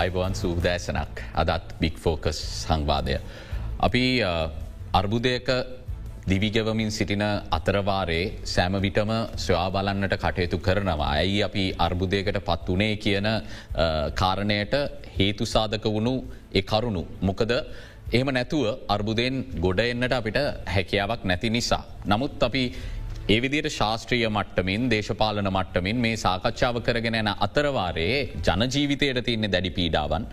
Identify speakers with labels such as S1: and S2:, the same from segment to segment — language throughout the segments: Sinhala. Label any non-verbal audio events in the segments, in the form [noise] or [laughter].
S1: අයිබවන් සූදෑසනක් අදත් බික් ෆෝකස් සංවාදය. අපි අර්බුදයක දිවිගවමින් සිටින අතරවාරේ සෑම විටම ස්වා බලන්නට කටයුතු කරනවා. ඇයි අපි අර්බුදයකට පත් වනේ කියන කාරණයට හේතුසාධක වුණු ඒ කරුණු. මොකද එහෙම නැතුව අර්බුදයෙන් ගොඩ එන්නට අපිට හැකියාවක් නැති නිසා. නමුත් අපි ඒ විදියට ශාස්ත්‍රීය මට්ටමින් දේශපාලන මට්ටමින් මේ සාකච්ඡාව කරගෙන යන අතරවාරයේ ජනජීවිතයට තියන්නේ දැඩි පීඩාවන්.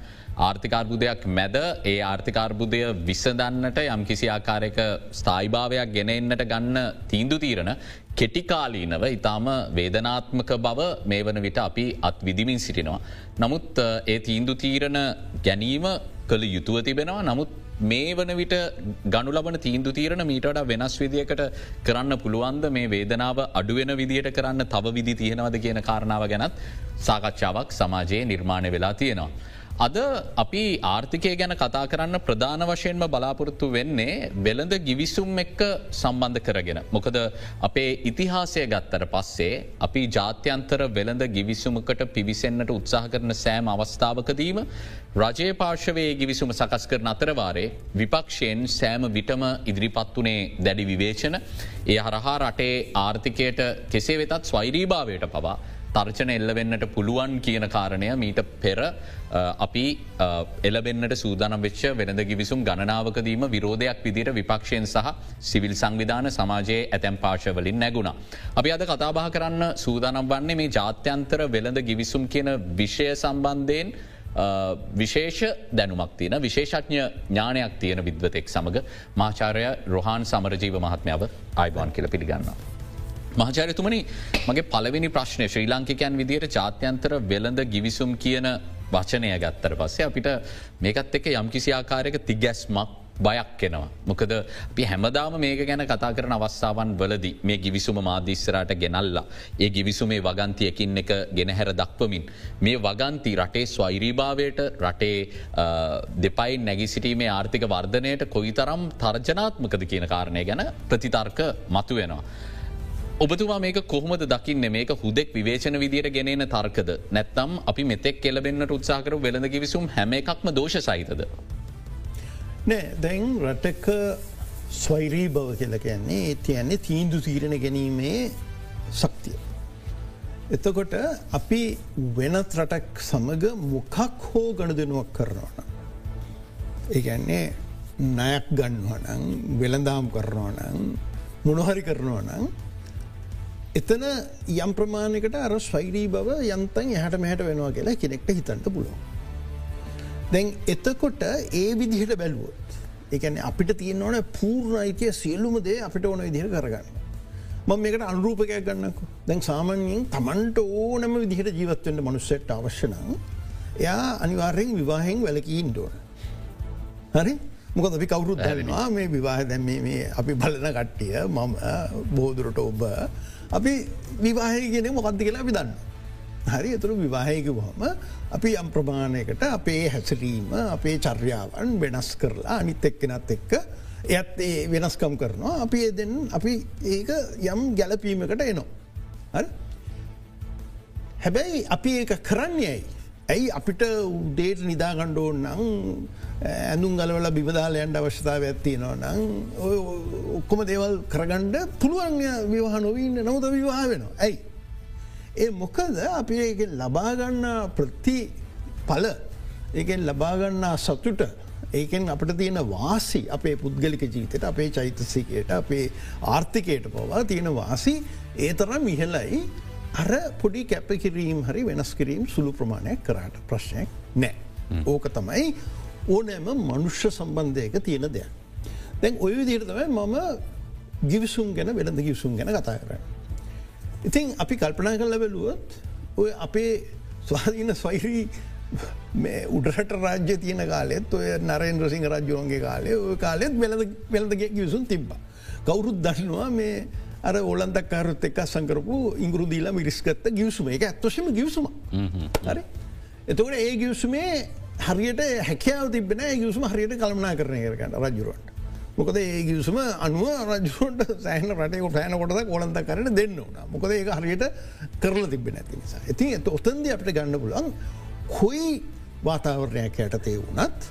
S1: ආර්ථිකාර්බුදයක් මැද ඒ ආර්ථිකාර්බුදය විසදන්නට යම් කිසි ආකාරයක ස්ථායිභාවයක් ගෙන එන්නට ගන්න තීන්දු තීරණ කෙටිකාලීනව ඉතාම වේදනාත්මක බව මේ වන විට අපි අත් විදිමින් සිටිනවා. නමුත් ඒ තීන්දු තීරණ ගැනීම කළ යුතුව තිබෙනවා නමුත් මේ වන විට ගනු ලබන තීන්දු තීරණ මීටට වෙනස් විදිකට කරන්න පුළුවන්ද මේ වේදනාව අඩුවෙන විදියට කරන්න තව විදි තියෙනවද කියන කාරණාව ගැනත් සාකච්ඡාවක් සමාජයේ නිර්මාණය වෙලා තියෙනවා. අද අපි ආර්ථිකය ගැන කතා කරන්න ප්‍රධාන වශයෙන්ම බලාපොරොත්තු වෙන්නේ වෙළඳ ගිවිසුම් එක්ක සම්බන්ධ කරගෙන. මොකද අපේ ඉතිහාසය ගත්තර පස්සේ අපි ජාත්‍යන්තර වෙළඳ ගිවිසුමකට පිවිසෙන්න්නට උත්සාහ කරන සෑම අවස්ථාවකදීම රජය පාර්ශවයේ ගිවිසුම සකස් කරන අතරවාරේ විපක්ෂයෙන් සෑම විටම ඉදිරිපත් වනේ දැඩි විවේචන ඒ හරහා රටේ ආර්ථිකයට කෙසේ වෙතත් ස්වෛරීභාවයට පවා තර්චන එල්ලවෙන්නට පුළුවන් කියන කාරණය මීට පෙර අපි එලබෙන්න්නට සූදානම් වෙච්ච වෙනද ගිවිසුම් ගණනාවකදීම විරෝධයක් විදිට විපක්ෂයෙන් සහ සිවිල් සංවිධාන සමාජයේ ඇතැම් පාශවලින් නැගුණ. අපි අද කතාබහ කරන්න සූදානම් වන්නේ මේ ජාත්‍යන්තර වෙළඳ ගිවිසුම් කියන විෂය සම්බන්ධයෙන් විශේෂ දැනුමක් තියෙන විශේෂඥ ඥානයක් තියෙන විද්වතෙක් සමඟ මාචාරය රොහන් සමරජීව මහත්මාව අයිබාන් කියල පිළිගන්නවා. මහචාරතුමනි මගේ පලවෙනි ප්‍රශ්නය ශ්‍රී ලංකිකයන් විදියට ජාත්‍යන්තර වෙළඳ ගිවිසුම් කියන වචනය ගත්තර පස්සේ අපිට මේකත් එක යම්කිසි ආකාරයක තිගැස්මක් බයක් එනවා. මොකද අපි හැමදාම මේක ගැන කතා කරන අවස්ථාවන් වලදී මේ ගිවිසුම මාධිස්සරට ගෙනල්ලා. ඒ ගිවිසුමේ වගන්තියකින් එක ගෙනහැර දක්වමින්. මේ වගන්ති රටේ ස්වෛරීභාවයට රටේ දෙපයි නැගි සිටීමේ ආර්ථික වර්ධනයට කොයි තරම් තර්ජනාත්මකද කියන කාරණය ගැන ප්‍රතිතර්ක මතු වෙනවා. ඔබතුවා මේක කොහොමද දකින්න මේක හුදෙක් විවේචන විදියට ගෙනෙන තර්කද නැත්තම් අපි මෙතෙක් කෙලබෙන්න්නට උත්සාකර වෙළඳ කිවිසුම් හැම එකක්ම දෝෂ සහිතද.
S2: නෑ දැන් රටක ස්වෛරී බව කියල කියන්නේ ඒ තියන්නේ තීන්දු තීරණ ගැනීමේ ශක්තිය. එතකොට අපි වෙනත් රටක් සමඟ මොකක් හෝ ගණ දෙනුවක් කරනවන. ඒගැන්නේ නයක් ගන්නවනං වෙළඳාම් කරනවනං මොනොහරි කරනවනං එතන යම් ප්‍රමාණකට අර ස්වෛරී බව යන්තන් එහට මෙහට වෙනවා කියලා කෙනෙක්ට හිතන්ට පුලුව. දැන් එතකොට ඒ විදිහට බැලුවොත් එකන අපිට තියන ඕන පූර්ණ අයිතිය සියල්ලුම දේ අපිට ඕන විදිහට කරගන්න. මං මේකට අනුරූපකයක් ගන්නක දැන් සාමාන්‍යයෙන් තමන්ට ඕනම විදිහට ජීවත්වෙන්ට මනුස්සෙට් අවශ්‍යනං එයා අනිවාර්යෙන් විවාහෙන් වැලකීන් ඩෝන. හරි මොකද අපි කවුරුත් දැනවා මේ විවාහ දැම අපි බලන කට්ටිය මම බෝදුරට ඔබ අපි විවාහය ගෙන මොකක්ද කියලා අපි දන්න. හරි එතුරු විවාහයක වහම අපි යම් ප්‍රමාණයකට අපේ හැසරීම අපේ චර්යාවන් වෙනස් කරලා අනිත් එක්කෙනත් එක්ක එයත් ඒ වෙනස්කම් කරනවා අපි දෙන්න අපි ඒක යම් ගැලපීමකට එනවා. හැබැයි අපි ඒක කරන්නේයි. ඇයි අපිට උඩේට නිදාගණ්ඩෝ නං ඇඳුම් ගලවල බිබදාලයන්ට අවශ්‍යතාව ඇත්තිනවා නං ඔක්කොම දේවල් කරගණ්ඩ පුළුවන් විවාහ නොවීන්න නමුද විවාහ වෙනවා. ඇයි. ඒ මොකද අපි ඒක ලබාගන්න ප්‍රති පල ඒකෙන් ලබාගන්නා සතුට ඒකෙන් අපට තියෙන වාසි අපේ පුද්ගලික ජීතයට අපේ චෛතසිකයට අපේ ආර්ථිකයට පවා තියෙන වාසි ඒ තරම් ඉහලයි අර පොඩි කැපකිරීම් හරි වෙනස් කිරීම් සුළු ප්‍රමාණයක් කරට ප්‍රශ්නයක් නෑ. ඕක තමයි ඕනෑම මනුෂ්‍ය සම්බන්ධයක තියෙන දෙයක්. දැන් ඔය විදිරතමයි මම ගිවිසුම් ගැන වෙළඳ ගිවිසුම් ගැන කතා කරන්න. ඉතින් අපි කල්පනා කල බැලුවොත් ඔය අපේ ස්වාධීන ස්වෛරී උඩරට රාජ්‍ය තියන කාලෙත් ඔය නරෙන් රසිංහ රජ්‍යෝන්ගේ කාලේ ඔය කාලෙත් වෙළඳගේ ගිවිසුම් තිබ්බ. කවුරුත් දන්නවා මේ අර ඕලන්තක් කාරුත් එක් සංකරපු ඉංගුරුදීලා මිරිස්කත්ත ගියවසුම එක ඇත්වශම ගියසුම හරි එතකට ඒ ගියවසුමේ හරියට හැකයාව තිබෙන ගියසුම හරියට කළමනා කරනය කරගන්න රජුරුවන්ට. මොකද ඒ ගියසුම අනුව රජුන්ට සෑහන රටේ පෑන කොටද කොලන්ත කරන දෙන්න ඕන මොකද ඒ හරියට කරල තිබෙන ඇති නිසා. ඉතින් ඇත ඔතන්ද අපට ගන්න පුලන් කොයි වාතාවරණයක් යටතේ වුණත්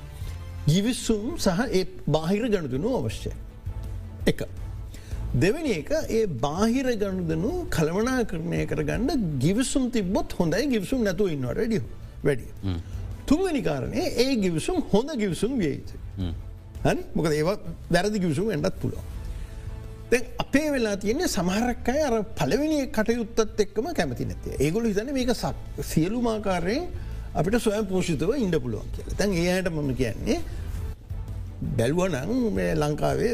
S2: ගිවිස්සුම් සහ ඒ බාහිර ගණුදනු අවශ්‍යය. එක. දෙවැනි එක ඒ බාහිර ගණුදනු කළමනා කරණය කරගන්න ගිවිසුම් තිබොත් හොඳයි ගිවිසුම් නැතුව ඉන්නවට වැඩිය වැඩිය. තුන්වැනි කාරණය ඒ ගිවිසුම් හොඳ ගිවිසුම් වියයුතු. හරි? මොකද ඒවා වැරදි ගිවිසුම් ඇඩත් පුළුව. දැ අපේ වෙලා තියන්නේ සමහරක්කයි අර පලවෙනි කටයුත්තත් එක්කම කැමති නැතිය ඒගොලු හිතන මේක සක් සියලුමාකාරයෙන් අපිට සොයම් පෝෂිතව ඉන්ඩ පුළුවන් කියල. තැන් ඒයට මම කියන්නේ? බැල්වනං මේ ලංකාවේ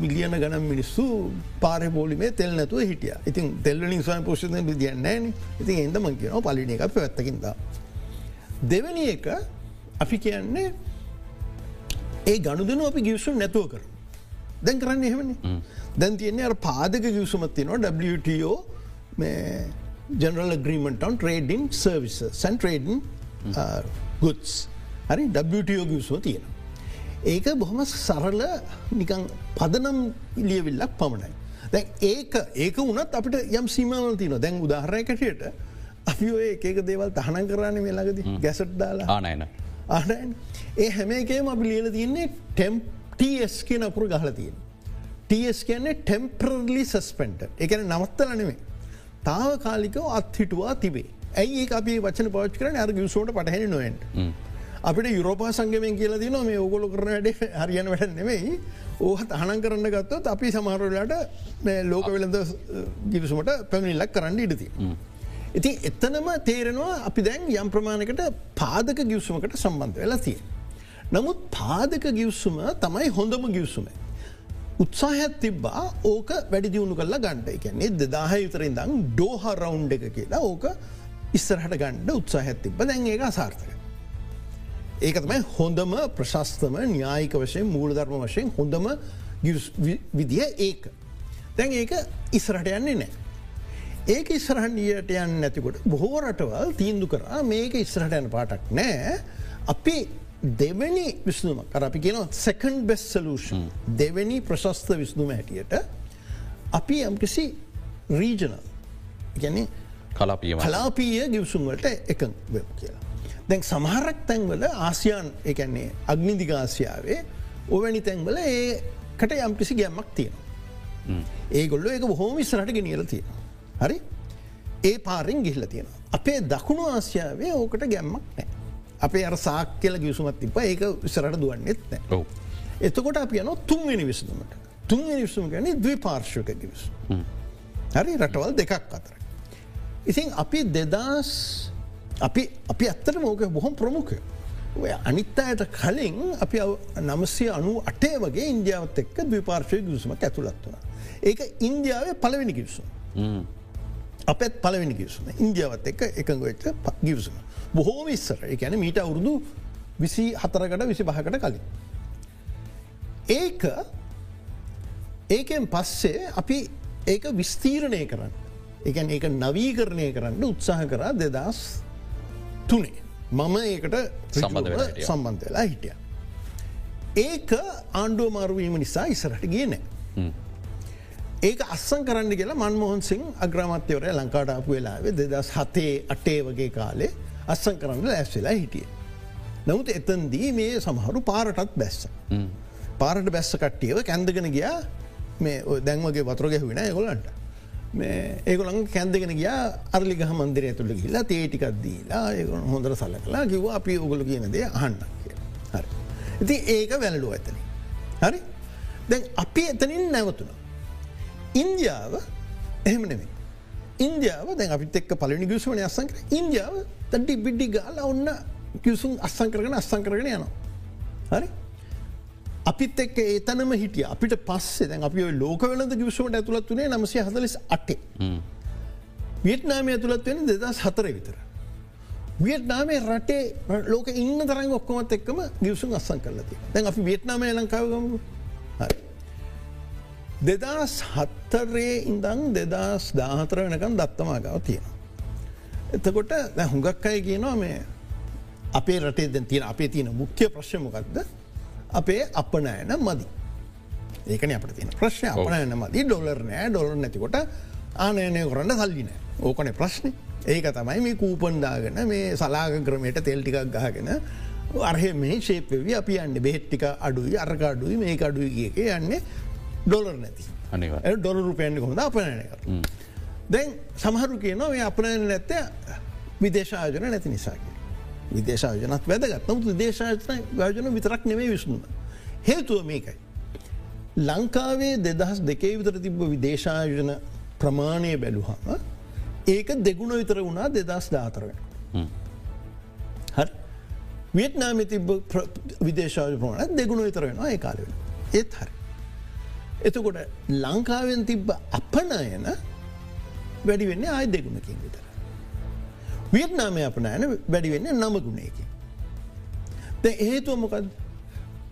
S2: මිලියන ගනම් මිනිස්සු පාර පෝලිමේ තෙල් නැතුව හිටිය. ඉතින් තෙල්ලින් සොය පෝෂිතය විදිියන්නෑන ඉතින් එදම කියනවා පලින එක පැත්තකින්ද. දෙවැනි එක අපි කියන්නේ ඒ ගණුදන අපි ගිවසුම් නැතුව කර. දැන් කරන්න එහෙමනි දැන් තියන්නේ පාදක ගිවසුමත්තිනවා WTO general agreement trade in services sun trade in goods හරි WTO ගිවසුව තියෙන. ඒක බොහොම සරල නිකං පදනම් ඉලියවිල්ලක් පමණයි. දැන් ඒක ඒක වනත් අපිට යම් සීමවල තින දැන් උදාහරයකටයට අපි ඔය ඒක දේවල් තහන කරන්න මේලාගද ගැසට් දාලා
S1: ආනයන.
S2: ආනයන් ඒ හැම එකේම අපි ලියල තියන්නේ ටෙම්ප් ටස් කියන අපුර ගහල තියෙන. ටස් කියන්නේ ටෙම්පරලි සස්පෙන්ට එකන නවත්තල නෙමේ. තාව කාලිකව අත්හිටුවා තිබේ. ඇයි අපි වචන පච් කරන අර ගියසෝට පටහැනි නොෙන්ට. අපිට යුරෝපා සංගමෙන් කියල දින මේ ඕගොල කරන වැඩ හරියන වැඩ නෙමෙයි ඕහ තහනම් කරන්න ගත්තොත් අපි සමහරලට ලෝක වෙළඳ ගිවිසුමට පැමිණිල්ලක් කරන්න ඉඩති. ඉති එත්තනම තේරෙනවා අපි දැන් යම් ප්‍රමාණකට පාදක ගිවසුමකට සම්බන්ධ වෙලා තිය. නමුත් පාදක ගිවසුම තමයි හොඳම ගිවසුම. උත්සාහත් තිබ්බා ඕක වැඩි දියුණු කල්ලා ගණ්ඩ එකන්නේ දෙදාහ යුතරින් දං ඩෝහ රවුන්් එක කියලා ඕක ඉස්සරහට ගණ්ඩ උත්සාහත් තිබ දැන් ඒක සාර්ථක. ඒක තමයි හොඳම ප්‍රශස්තම න්‍යායික වශයෙන් මූලධර්ම වශයෙන් හොඳම විදිහ ඒක. දැන් ඒක ඉස්රට යන්නේ නෑ. ඒක ඉස්රහන්ඩියට යන්න නැතිකොට බොහෝ රටවල් තීන්දු කරා මේක ඉස්රට යන පාටක් නෑ අපි දෙවැනි විස්නුම කර අපි කියන සකන් බෙස් සලූෂන් දෙවැනි ප්‍රශස්ත විස්නුම හැටියට අපි යම්කිසි රීජනල් ගැන
S1: කලාපිය
S2: කලාපීය ගිවසුන්වලට එක වෙම කියලා. දැන් සමහරක් තැන්වල ආසියන් එකන්නේ අග්නිදිකාසියාවේ ඕවැනි තැන්වල ඒකට යම්කිසි ගැම්මක් තියෙන. ඒගොල්ල ඒක බොහෝම ඉස්රට ගෙනියල තියෙන. හරි ඒ පාරෙන් ගිහිල තියෙන. අපේ දකුණු ආසියාවේ ඕකට ගැම්මක් නෑ. අපේ අර සාක් කියල ගියසුමත් තිබ ඒක විසරට දුවන්නෙත් නෑ. එතකොට අප යන තුන්වෙනි විසඳමට තුන්වෙනි විසුම ගැන දවි පාර්ශවක ගිවිස. හරි රටවල් දෙකක් අතර. ඉතින් අපි දෙදස් අපි අපි ඇත්තට මෝක බොහොම ප්‍රමුඛය. ඔය අනිත්තායට කලින් අපි නමසය අනු අටේ වගේ ඉන්දියාවත් එක්ක දවිපාර්ශය ගිවිසුමක් ඇතුළත් වන. ඒක ඉන්දියාවේ පලවෙනි ගිවිසුම්. අපත් පලවෙනි ගිවිසුම ඉන්දියාවත් එක්ක එකඟ වෙච්ච ගිවිසුම. බොහෝම ඉස්සර එකැන මීට අවුරුදු විසි හතරකට විසි පහකට කලින්. ඒක ඒකෙන් පස්සේ අපි ඒක විස්තීරණය කරන්න. එකන් ඒක නවීකරණය කරන්න උත්සාහ කරා දෙදස් තුනේ. මම ඒකට
S1: සම්බන්ධ
S2: වෙලා හිටිය. ඒක ආණ්ඩුව මාරුවීම නිසා ඉසරට ගියනෑ. ඒක අස්සන් කරන්න කියලා මන්මොහන් සිං අග්‍රමත්‍යවරය ලංකාටාපු වෙලාවේ දෙදස් හතේ අටේ වගේ කාලේ අස්සන් කරන්න ඇස්වෙලා හිටිය. නමුත් එතන්දී මේ සමහරු පාරටත් බැස්ස. පාරට බැස්ස කට්ටියව කැන්දගෙන ගියා මේ දැන්වගේ වතුර ගැහුවෙන ගොලන්ට. මේ ඒගොළන් කැන්දගෙන ගිය අරලිග මන්දිරය තුළ කියලා තේටිකක් දීලා ඒගොන හොඳර සල කලා කිව අපි ඔගොල කියනදේ අහන්න කිය. හරි. ඉති ඒක වැලලුව ඇතන. හරි දැන් අපි එතනින් නැවතුන. ඉන්දියාව එහෙම නෙමේ. ඉන්දියාව දැන් අපිත් එක් පලනි ගියසුවන අසංකර ඉන්දියාව තඩි බිඩ්ඩි ගාල ඔන්න කිවසුම් අස්සං කරගෙන අස්සං කරගෙන යනවා. හරි අපිත් එක් ඒතනම හිටිය අපිට පස්සේ දැන් අපි ලෝක වෙලද කිවසුවට ඇතුළත් වනේ නමසය හදලස් අටේ. වියට්නාම ඇතුළත් වෙන දෙදස් හතර විතර. වියට්නාමේ රටේ ලෝක ඉන්න තරන් ඔක්කොමත් එක්කම ගියසුම් අස්සං කරලති දැන් අපි වියට්නාමය ලංකාවගම හරි. දෙදස් හත්තරේ ඉඳං දෙදස් දාහතර වෙනකම් දත්තමාගාව තියෙන. එතකොට හුඟක් අය කියනවා මේ අපේ රටේ දැ තියෙන අපේ තියෙන මුඛ්‍ය ප්‍රශ්මකක්ද අපේ අපනෑන මදි. ඒකන අපට තියෙන ප්‍රශ්න. අපනෑන මදි ඩොලර් නෑ ඩොලර් නැතිකොට ආනයනය කරන්න සල්ලිනෑ ඕකන ප්‍රශ්න. ඒක තමයි මේ කූපන්දාගෙන මේ සලාග ක්‍රමයට තෙල්ටිකක් ගහගෙන අරහ මේ ශේපවි අපි යන්න බෙහෙට්ටික අඩුයි අරක අඩුයි මේ අඩුයි කියක යන්නේ ඩොලර් නැති ඩොල රුපයන්ඩ කොඳ අපනය කර. දැන් සමහරු කියනවා මේ අපනයන නැත්ත විදේශායජන නැති නිසාකි. විදේශායජනත් වැදගත් නමුත් දේශායන වාජන විතරක් නෙවේ විසුන්න. හේතුව මේකයි. ලංකාවේ දෙදහස් දෙකේ විතර තිබ්බ විදේශායජන ප්‍රමාණය බැලුහම ඒක දෙගුණ විතර වුණා දෙදස් දාතරවෙන. හරි වියට්නාම තිබ විදේශාය ප්‍රමාණ දෙගුණ විතර වෙනවා ඒ කාලවෙන. ඒත් හරි. එතකොට ලංකාවෙන් තිබ්බ අපනයන වැඩි වෙන්න ආය දෙගුණකින් විතර. වියට්නාමය අපනෑන වැඩි වෙන්න නම ගුණයකින්. ද හේතුව මොකද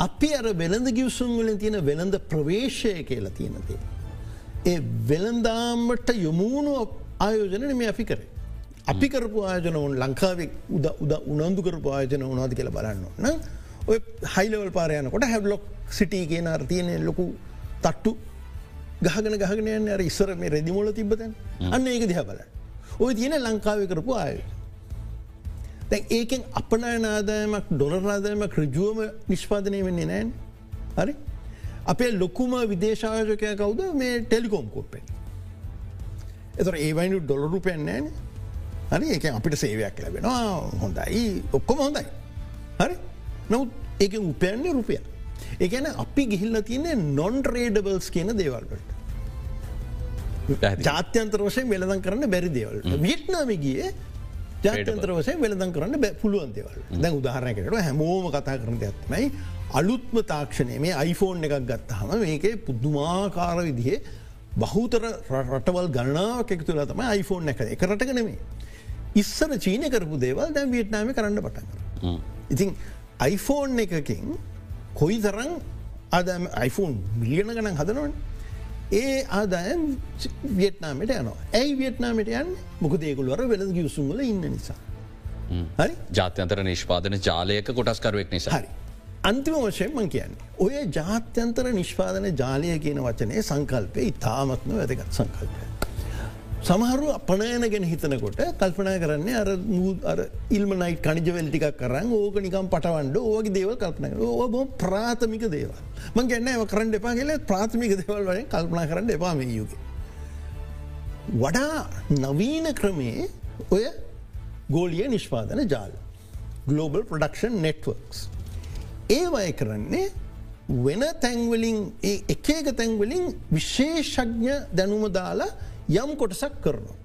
S2: අපි අර වෙළඳ ගිවසුන් වලින් තියෙන වෙළඳ ප්‍රවේශය කියලා තියෙනදේ. ඒ වෙළඳාමට යොමුණු ආයෝජන මේ අපි කරේ. අපි කරපු ආයෝජන ඔවන් ලංකාවේ උද උද උනන්දු කරපු ආයෝජන උනාද කියලා බලන්න න ඔය හයිලවල් පාරයනකොට හැබ්ලොක් සිටී කියන අර්තියනය ලොකු තට්ටු ගහගෙන ගහගෙන අර ඉස්සර මේ රෙදිමෝල තිබතන් අන්න ඒක දිහ බල. ඔය තියෙන ලංකාව කරපු ආය. දැන් ඒකෙන් අපනානාදායමක් ඩොලරාදායමක් රජුවම නිෂ්පාදනය වෙන්නේ නෑන් හරි? අපේ ලොකුම විදේශායකය කවුද? මේ ටෙලිකෝම් කෝප්පෙන්. එතර ඒවයිනු ඩොලරුපයන් නෑන හරි? ඒක අපිට සේවයක් ලැබෙනවා. හොඳයි. ඔක්කොම හොඳයි. හරි? නවත් ඒක උපයන්නේ රුපිය ඒගැන අපි ගිහිල්ල තියන්නේ නොන් රේඩබල්ස් කියන දේවල්ට ජාත්‍යන්තර වශයෙන් වෙලදන් කරන්න බැරි දේවල්. වියට්නාම ගිය ජාත්‍යන්තර වශයෙන් වෙලදන් කරන්න පුළුවන් දේවල්. දැන් උදාහරණකට හැමෝම කතා කරන ඇත්මයි අලුත්ම තාක්ෂණය. මේ iPhoneෆෝන් එකක් ගත්තහම මේක පුද්දුමාකාර විදිහේ බහුතර රටවල් ගණනාවක් එක තුළ තම iPhoneෆෝන් එක එක රටක නෙමේ ඉස්සර චීනය කරපු දේවල් දැන් වියට්නාම කරන්න පටන් කර ඉතින් iPhoneෆෝන් එකකින් කොයි තරං අදම iPhoneෆෝන් මිලියන ගණන් හදනවන ඒ ආදායම් වියට්නාමට යනවා ඇයි වියට්නාමට යන්න මොක දේකුලවර වෙල ගියසුම්ල ඉන්න නිසා.
S1: හරි ජාත්‍යන්තර නිෂ්පාදන ජාලයක කොටස්කරුවෙක් නිසා
S2: හරි. අන්තිම වශයෙන් මං කියන්නේ. ඔය ජාත්‍යන්තර නිෂ්පාදන ජාලය කියන වචනය සංකල්පය ඉතාමත්ම වැදගත් සංකල්පය. සමහරු අපනෑන ගැන හිතනකොට කල්පනා කරන්නේ අර අර ඉල්මනයි කනිජවැල්ටිකක් කරන්න ඕක නිකම් පටවන්ඩ ඕගේ දේව කල්පන ඕ බො ප්‍රාථමික දේවල් මං ගැන්න කරන්න එපා කියල ප්‍රාථමික දේවල් වලින් කල්පනා කරන්න එපා මේ යුග. වඩා නවීන ක්‍රමේ ඔය ගෝලිය නිෂ්පාදන ජාල Global Production Networks. ඒවය කරන්නේ වෙන තැන්වලින් එක එක තැන්වලින් විශේෂඥ දැනුම දාලා යම් කොටසක් කරනවා.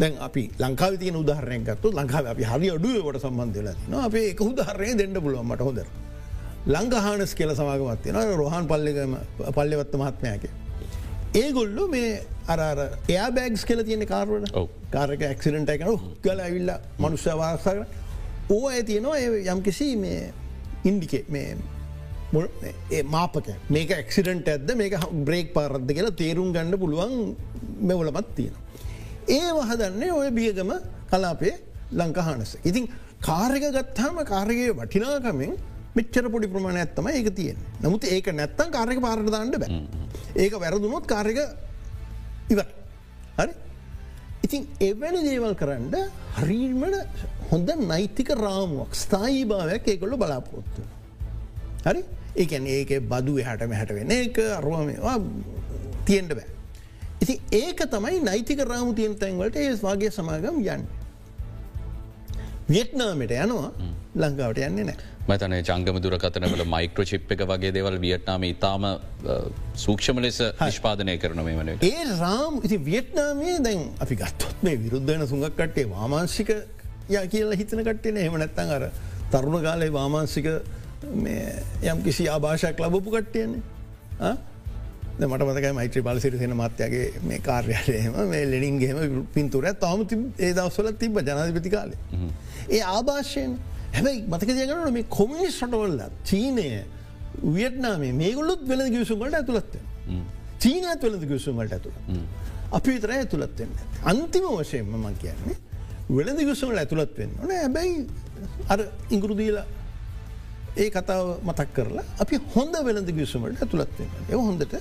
S2: දැන් අපි ලංකාව තියන උදාහරයගත්තු ලංකාව අපි හරි අඩුවට සම්බන්ධල න අපේ එක උදාහරය දෙන්න පුළුවන්මට හොද. ලංඟහානස් කියල සමාගමත්තියෙන රොහන් පල්ලගම පල්ලෙවත්ත මහත්මයක. ඒගොල්ලු මේ අර එයා බෑගස් කියල තියෙන කාරවට කාරක ඇක්සිඩට එකන කල ඇවිල්ල මනුෂ්‍යවාසකර ඕ ඇ තියෙනවා? යම් කිසි මේ ඉන්ඩිකේ මේ මාපක මේක එක්සිඩන්ට ඇද මේක බ්‍රේක් පාරද්ද කියලා තේරුම් ගණඩ පුළුවන් මෙවලමත් තියෙන. ඒ වහදන්නේ ඔය බියගම කලාපේ ලංකහානස. ඉතින් කාරක ගත්තාම කාරගේ වටිනාකමෙන් මෙච්චර පොඩි ප්‍රමාණ ඇත්තම ඒක තියෙන. නමුත් ඒක නැත්තන් කාරක පාරදාන්න බෑ. ඒක වැරදුනොත් කාරක ඉවට. හරි ඉතින් එවැනි දේවල් කරන්න හරීමට හොඳ නෛතික රාමුවක් ස්ථායි භාවයක් ඒකොල්ල බලාපොරොත්තු. හරි ඒකැන ඒක බදු එහට මෙහට වෙන එක අරුවමවා තියෙන්ට බෑ. ඉති ඒක තමයි නෛතික රාමු තියෙන් තැන්වලට ඒ වගේ සමාගම් යන්න. වියට්නාමට යනවා ලංකාවට යන්නේ නෑ.
S1: මතන ජංගම දුරකතනවල මයික්‍ර චිප් එක වගේ දෙවල් වියට්නාම ඉතාම සූක්ෂම ලෙස නිෂ්පාදනය කරන මේ වන.
S2: ඒ රාම් ඉති වියට්නාමේ දැන් අපි ගත්තොත් මේ විරුද්ධන සුඟක් කට්ටේ වාමාංශික ය කියලා හිතන කට්ටෙන එහම නැත්තන් අර තරුණ කාලේ වාමාංසික යම් කිසි ආභාෂයක් ලබපු කට්ටියන්නේ මට මතකයි මෛත්‍රී පලසිරි සෙන මත්‍යගේ මේ කාර්යාලයම මේ ලෙනින්ගේම පින්තුර තම ඒ දවස්වල තිබ ජනාධිපති කාලේ. ඒ ආභාෂයෙන් හැබැයි මතක දයගනට මේ කොමිනිස් රටවල්ල චීනය වියට්නාමේ මේගොල්ලොත් වෙල ගිවිසුන්ගලට ඇතුළත්ත. චීනත් වෙලද ගිවිසුන්ගලට ඇතුළ. අපි විතර ඇතුළත්වෙන්න. අන්තිම වශයෙන්ම මං කියන්නේ වෙළඳ ගිවිසුන්ල ඇතුළත් වෙන්න ඕන හැබැයි අර ඉංගුරුදීලා ඒ කතාව මතක් කරලා අපි හොඳ වෙළඳ ගිවිසුමට ඇතුළත්වෙන්න. ඒ හොඳට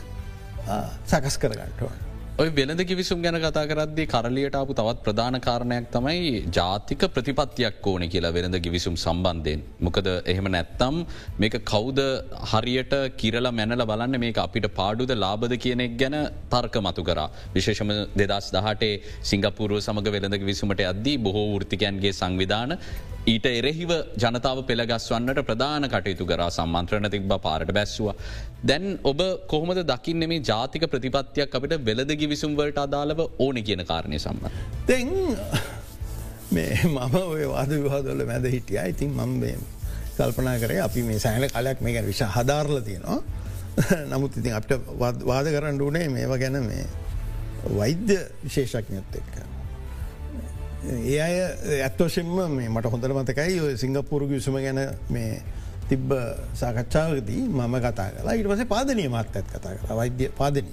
S2: සකස් කරගන්නටව.
S1: ඔය වෙළඳ කිවිසුම් ගැන කතා කරද්දි කරලියට අපපු තවත් ප්‍රධාන කාරණයක් තමයි ජාතික ප්‍රතිපත්තියක් ඕන කියලා වෙළඳ කිවිසුම් සම්බන්ධයෙන්. මොකද එහෙම නැත්තම් මේක කෞද හරියට කිරල මැනල බලන්න මේ අපිට පාඩුද ලාබද කියනෙක් ගැන තර්ක මතු කර. විශේෂම දෙදස් දහටේ සිංගපුරුව සමඟ වෙළඳ විසුමට අද්දී බොහෝ ෘතිකයන්ගේ සංවිධාන ඊට එරෙහිව ජනතාව පෙළගස්වන්නට ප්‍රධාන කටයුතු කර සම්මන්ත්‍රණ තිබ පාරට බැස්සවා. දැන් ඔබ කොහොමද දකින්න මේ ජාතික ප්‍රතිපත්තියක් අපිට වෙලදගි විසුම්වලට අදාළව ඕන කියන කාරණය සම්බ.
S2: තැන් මේ මම ඔය වාද විවාදොල මැද හිටිය ඉතින් මම කල්පනා කරේ අපි මේ සෑන කලයක් මේ ගැන විශ හදාරල තියෙනවා. නමුත් ඉතින් අපට වාද කරන්න ඕනේ මේවා ගැන මේ වෛද්‍ය විශේෂඥත් එක්ක. ඒ අය ඇත්වශෙන්ම මේ මට හොඳර මතකයි ඔය සිංගපපුරු විසම ගැන මේ තිබ්බ සාකච්ඡාවකදී මම කතා කලා ඉට පස පාදනය මත් ඇත් කතා කර වෛද්‍ය පාදනය.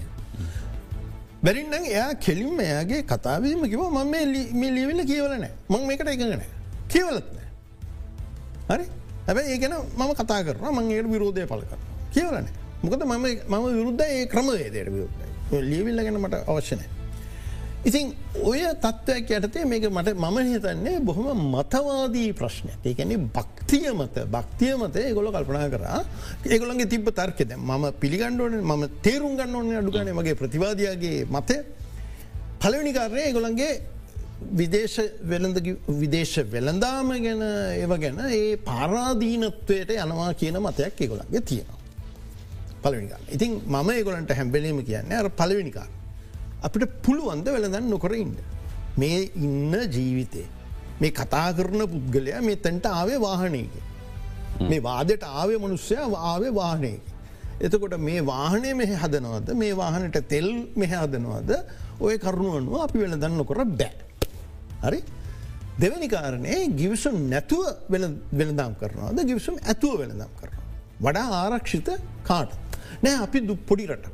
S2: බැරින්න එයා කෙලින්ම එයාගේ කතාවීම කිව මම මේ ලියවිල්ල කියවලනෑ මං මේකට එකගනෑ කියවලත්නෑ. හරි හැබැ ඒගෙන මම කතා කරන මංගේට විරෝධය පල කර කියවලන මොකද මම මම විරුද්ධ ඒ ක්‍රමවේදයට විරුද්ධ ලියවිල්ල ගැන මට අවශ්‍යනෑ. ඉතින් ඔය තත්ත්වයක් යටතේ මේක මට මම හිතන්නේ බොහොම මතවාදී ප්‍රශ්නය ඒකැනෙ භක්තිය මත භක්තිය මත ගොල කල්පනා කර ඒගොලන්ගේ තිබ තර්කෙද ම පිළිගණ්ඩුවන ම තේරුම් ගන්න ඕන අඩුගන මගේ ප්‍රතිවාදයාගේ මතය පලවෙනිකාරය ඒගොලන්ගේ විදේශ වෙළඳ විදේශ වෙළඳාම ගැන ඒව ගැන ඒ පාරාදීනත්වයට යනවා කියන මතයක් ඒගොලන්ගේ තියෙනවා. පලවිනිකා ඉතින් මම ඒගොලන්ට හැම්බෙලීම කියන්නේ අර පලවිනිකාර. අපිට පුළුවන්ද වෙළඳන්න නොකරඉන්න. මේ ඉන්න ජීවිතේ. මේ කතා කරන පුද්ගලයා මේ තැන්ට ආවේ වාහනයක. මේ වාදයට ආවේ මනුස්සය ආවේ වාහනයක. එතකොට මේ වාහනය මෙහ හදනවද මේ වාහනට තෙල් මෙහ හදනවද ඔය කරුණුවනුව අපි වෙළඳන්න නොකර බෑ. හරි දෙවැනි කාරණය ගිවිසුම් නැතුව වෙළඳම් කරනවාද ගිවිසුම් ඇතුව වෙළඳම් කරනවා. වඩා ආරක්ෂිත කාට. නෑ අපි දු පොඩි රට.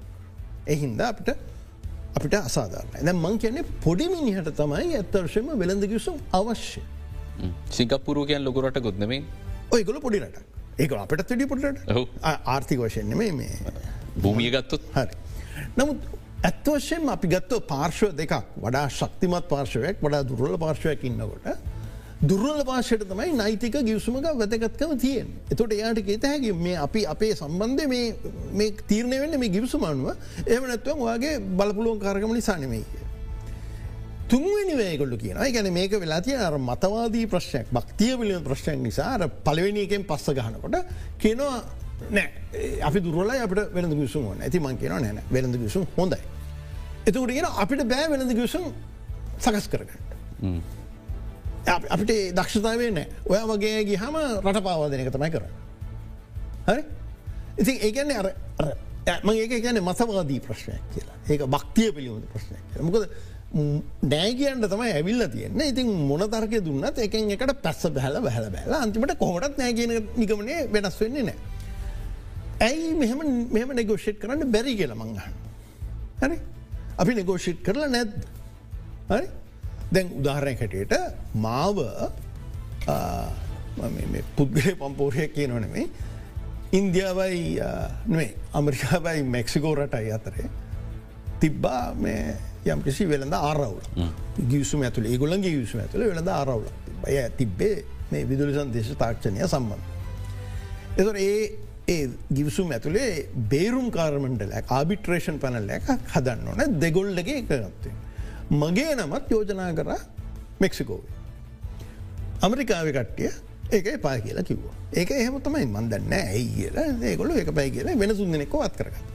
S2: එහින්ද අපිට අපිට අසාධාරන දැ මං කියන්නේ පොඩිමිනිහට තමයි ඇත්තර්ශයම වෙළඳ කිවසුම් අවශ්‍ය.
S1: සිංගපුරුවකයන් ලොකුරට ගොත්නමේ
S2: ඔයගොල පොඩිරට ඒක අපට වැඩි පොඩට ආර්ථික වශයෙන් මේ මේ.
S1: භූමිය ගත්තොත්?
S2: හරි. නමුත් ඇත්වශයෙන් අපි ගත්ත පාර්ශව දෙකක්. වඩා ශක්තිමත් පාර්ශවයක් වඩා දුරල පාර්ශවයක් ඉන්නකොට දුර්වල පාශයට තමයි නයිතික ගිවසුමක වැතකත්කම තියෙන්. එතොට එයාට ඒත හැකි මේ අපි අපේ සම්බන්ධය මේ තීරණය වෙන්න මේ ගිවිසුමනුව එම නැත්වම් වගේ බලපුලුවන් කාරගම නිසානමයි. තුන්වනි වේගොල්ලු කියන ගැන මේක වෙලාතිය අර මතවාදී ප්‍රශ්නයක් භක්තිය පිලියන ප්‍රශ්නයක් නිසාර පලවෙනිකෙන් පස්ස ගහනකොට කියනවා නෑ අපි දුරල අපට වෙනද ගිසුම ඇති මං කියන නෑන වෙනද ගිසුම් හොඳයි. එතකට කියෙන අපිට බෑ වෙනද ගිසුම් සකස් කරගන්න. අපිට දක්ෂතාවේ නෑ ඔය වගේ ගිහම රට පාවාදනක තමයි කර. හරි ඉතින් ඒකන්නේ අර ඒක ගැන මතවාදී ප්‍රශ්නයක් කියලා ඒක භක්තිය පිළිබඳ ප්‍රශ්නයක් මොකද නෑගියන්ට තමයි ඇවිල්ල තියන්න ඉතින් මොන තර්කය දුන්නත් එකෙන් එකට පැස්ස බැහල බැහල බැල අන්තිමට කොමටත් නෑගෙන නිගමනේ වෙනස් වෙන්නේ නෑ. ඇයි මෙහම මෙහම නෙගෝෂෙට් කරන්න බැරි කියල මංගහන්න. හරි අපි නෙගෝෂිට් කරලා නැද්ද. හරි දැන් උදාහරණ හැටියට මාව පුද්ගලය පම්පෝරය කියනොනෙමේ ඉන්දියාවයි නේ අමරිකාවයි මෙක්සිකෝ රටයි අතරේ තිබ්බා මේ යම් කිසි වෙළඳ ආරවුල ගියසුම ඇතුළ ඒගොලන්ගේ ගියසුම ඇතුළ වෙළඳ ආරවුල බය තිබ්බේ මේ විදුලි සන්දේශ තාක්ෂණය සම්බන්ධ. එතොර ඒ ඒ ගිවිසුම් ඇතුළේ බේරුම් කාර්මණ්ඩලයක් ආබිට්‍රේෂන් පැනල්ල එක හදන්න ඕන දෙගොල්ලගේ එකගත්තේ. මගේ නමත් යෝජනා කර මෙක්සිකෝව. අමරිකාව කට්ටිය ඒක පා කියලා කිව්ව. ඒක එහෙම තමයි මන්දන්න ඇයි කියලා ඒකොල එක පැයි කියලා වෙන සුන්දනෙක වත් කරගත්ත.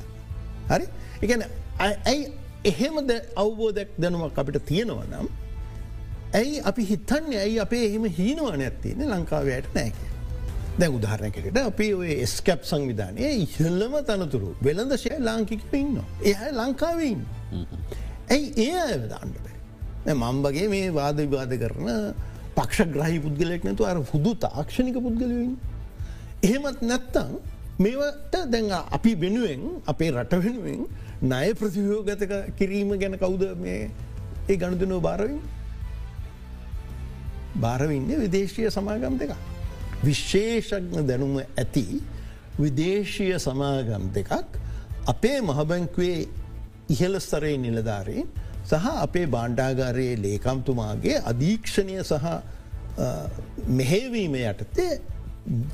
S2: හරි එකන ඇයි එහෙමද අවබෝධයක් දැනුවක් අපිට තියෙනවා නම් ඇයි අපි හිතන්නේ ඇයි අපේ එහෙම හීනවාන ඇත්තියන ලංකාවයට නෑක. දැ උදාහරණකට අපි ඔය ස්කැප් සංවිධානය ඉහල්ලම තනතුරු වෙළඳශය ලාංකික ඉන්න. එහ ලංකාවන්න. ඇයි ඒ අයවදාන්නට මම්බගේ මේ වාද විවාද කරන පක්ෂ ග්‍රහි පුද්ගලෙක් නැතු අර හුදු තාක්ෂණික පුද්ගලවින්. එහෙමත් නැත්තං මේවට දැන් අපි වෙනුවෙන් අපේ රට වෙනුවෙන් නය ප්‍රතිවියෝගතක කිරීම ගැන කවුද මේ ඒ ගණුදනෝ භාරවින් භාරවින්නේ විදේශීය සමාගම් දෙක. විශේෂඥ දැනුම ඇති විදේශීය සමාගම් දෙකක් අපේ මහබැංකුවේ ඉහල ස්තරයේ නිලධාරීන් සහ අපේ බාණ්ඩාගාරයේ ලේකම්තුමාගේ අධීක්ෂණය සහ මෙහෙවීම යටතේ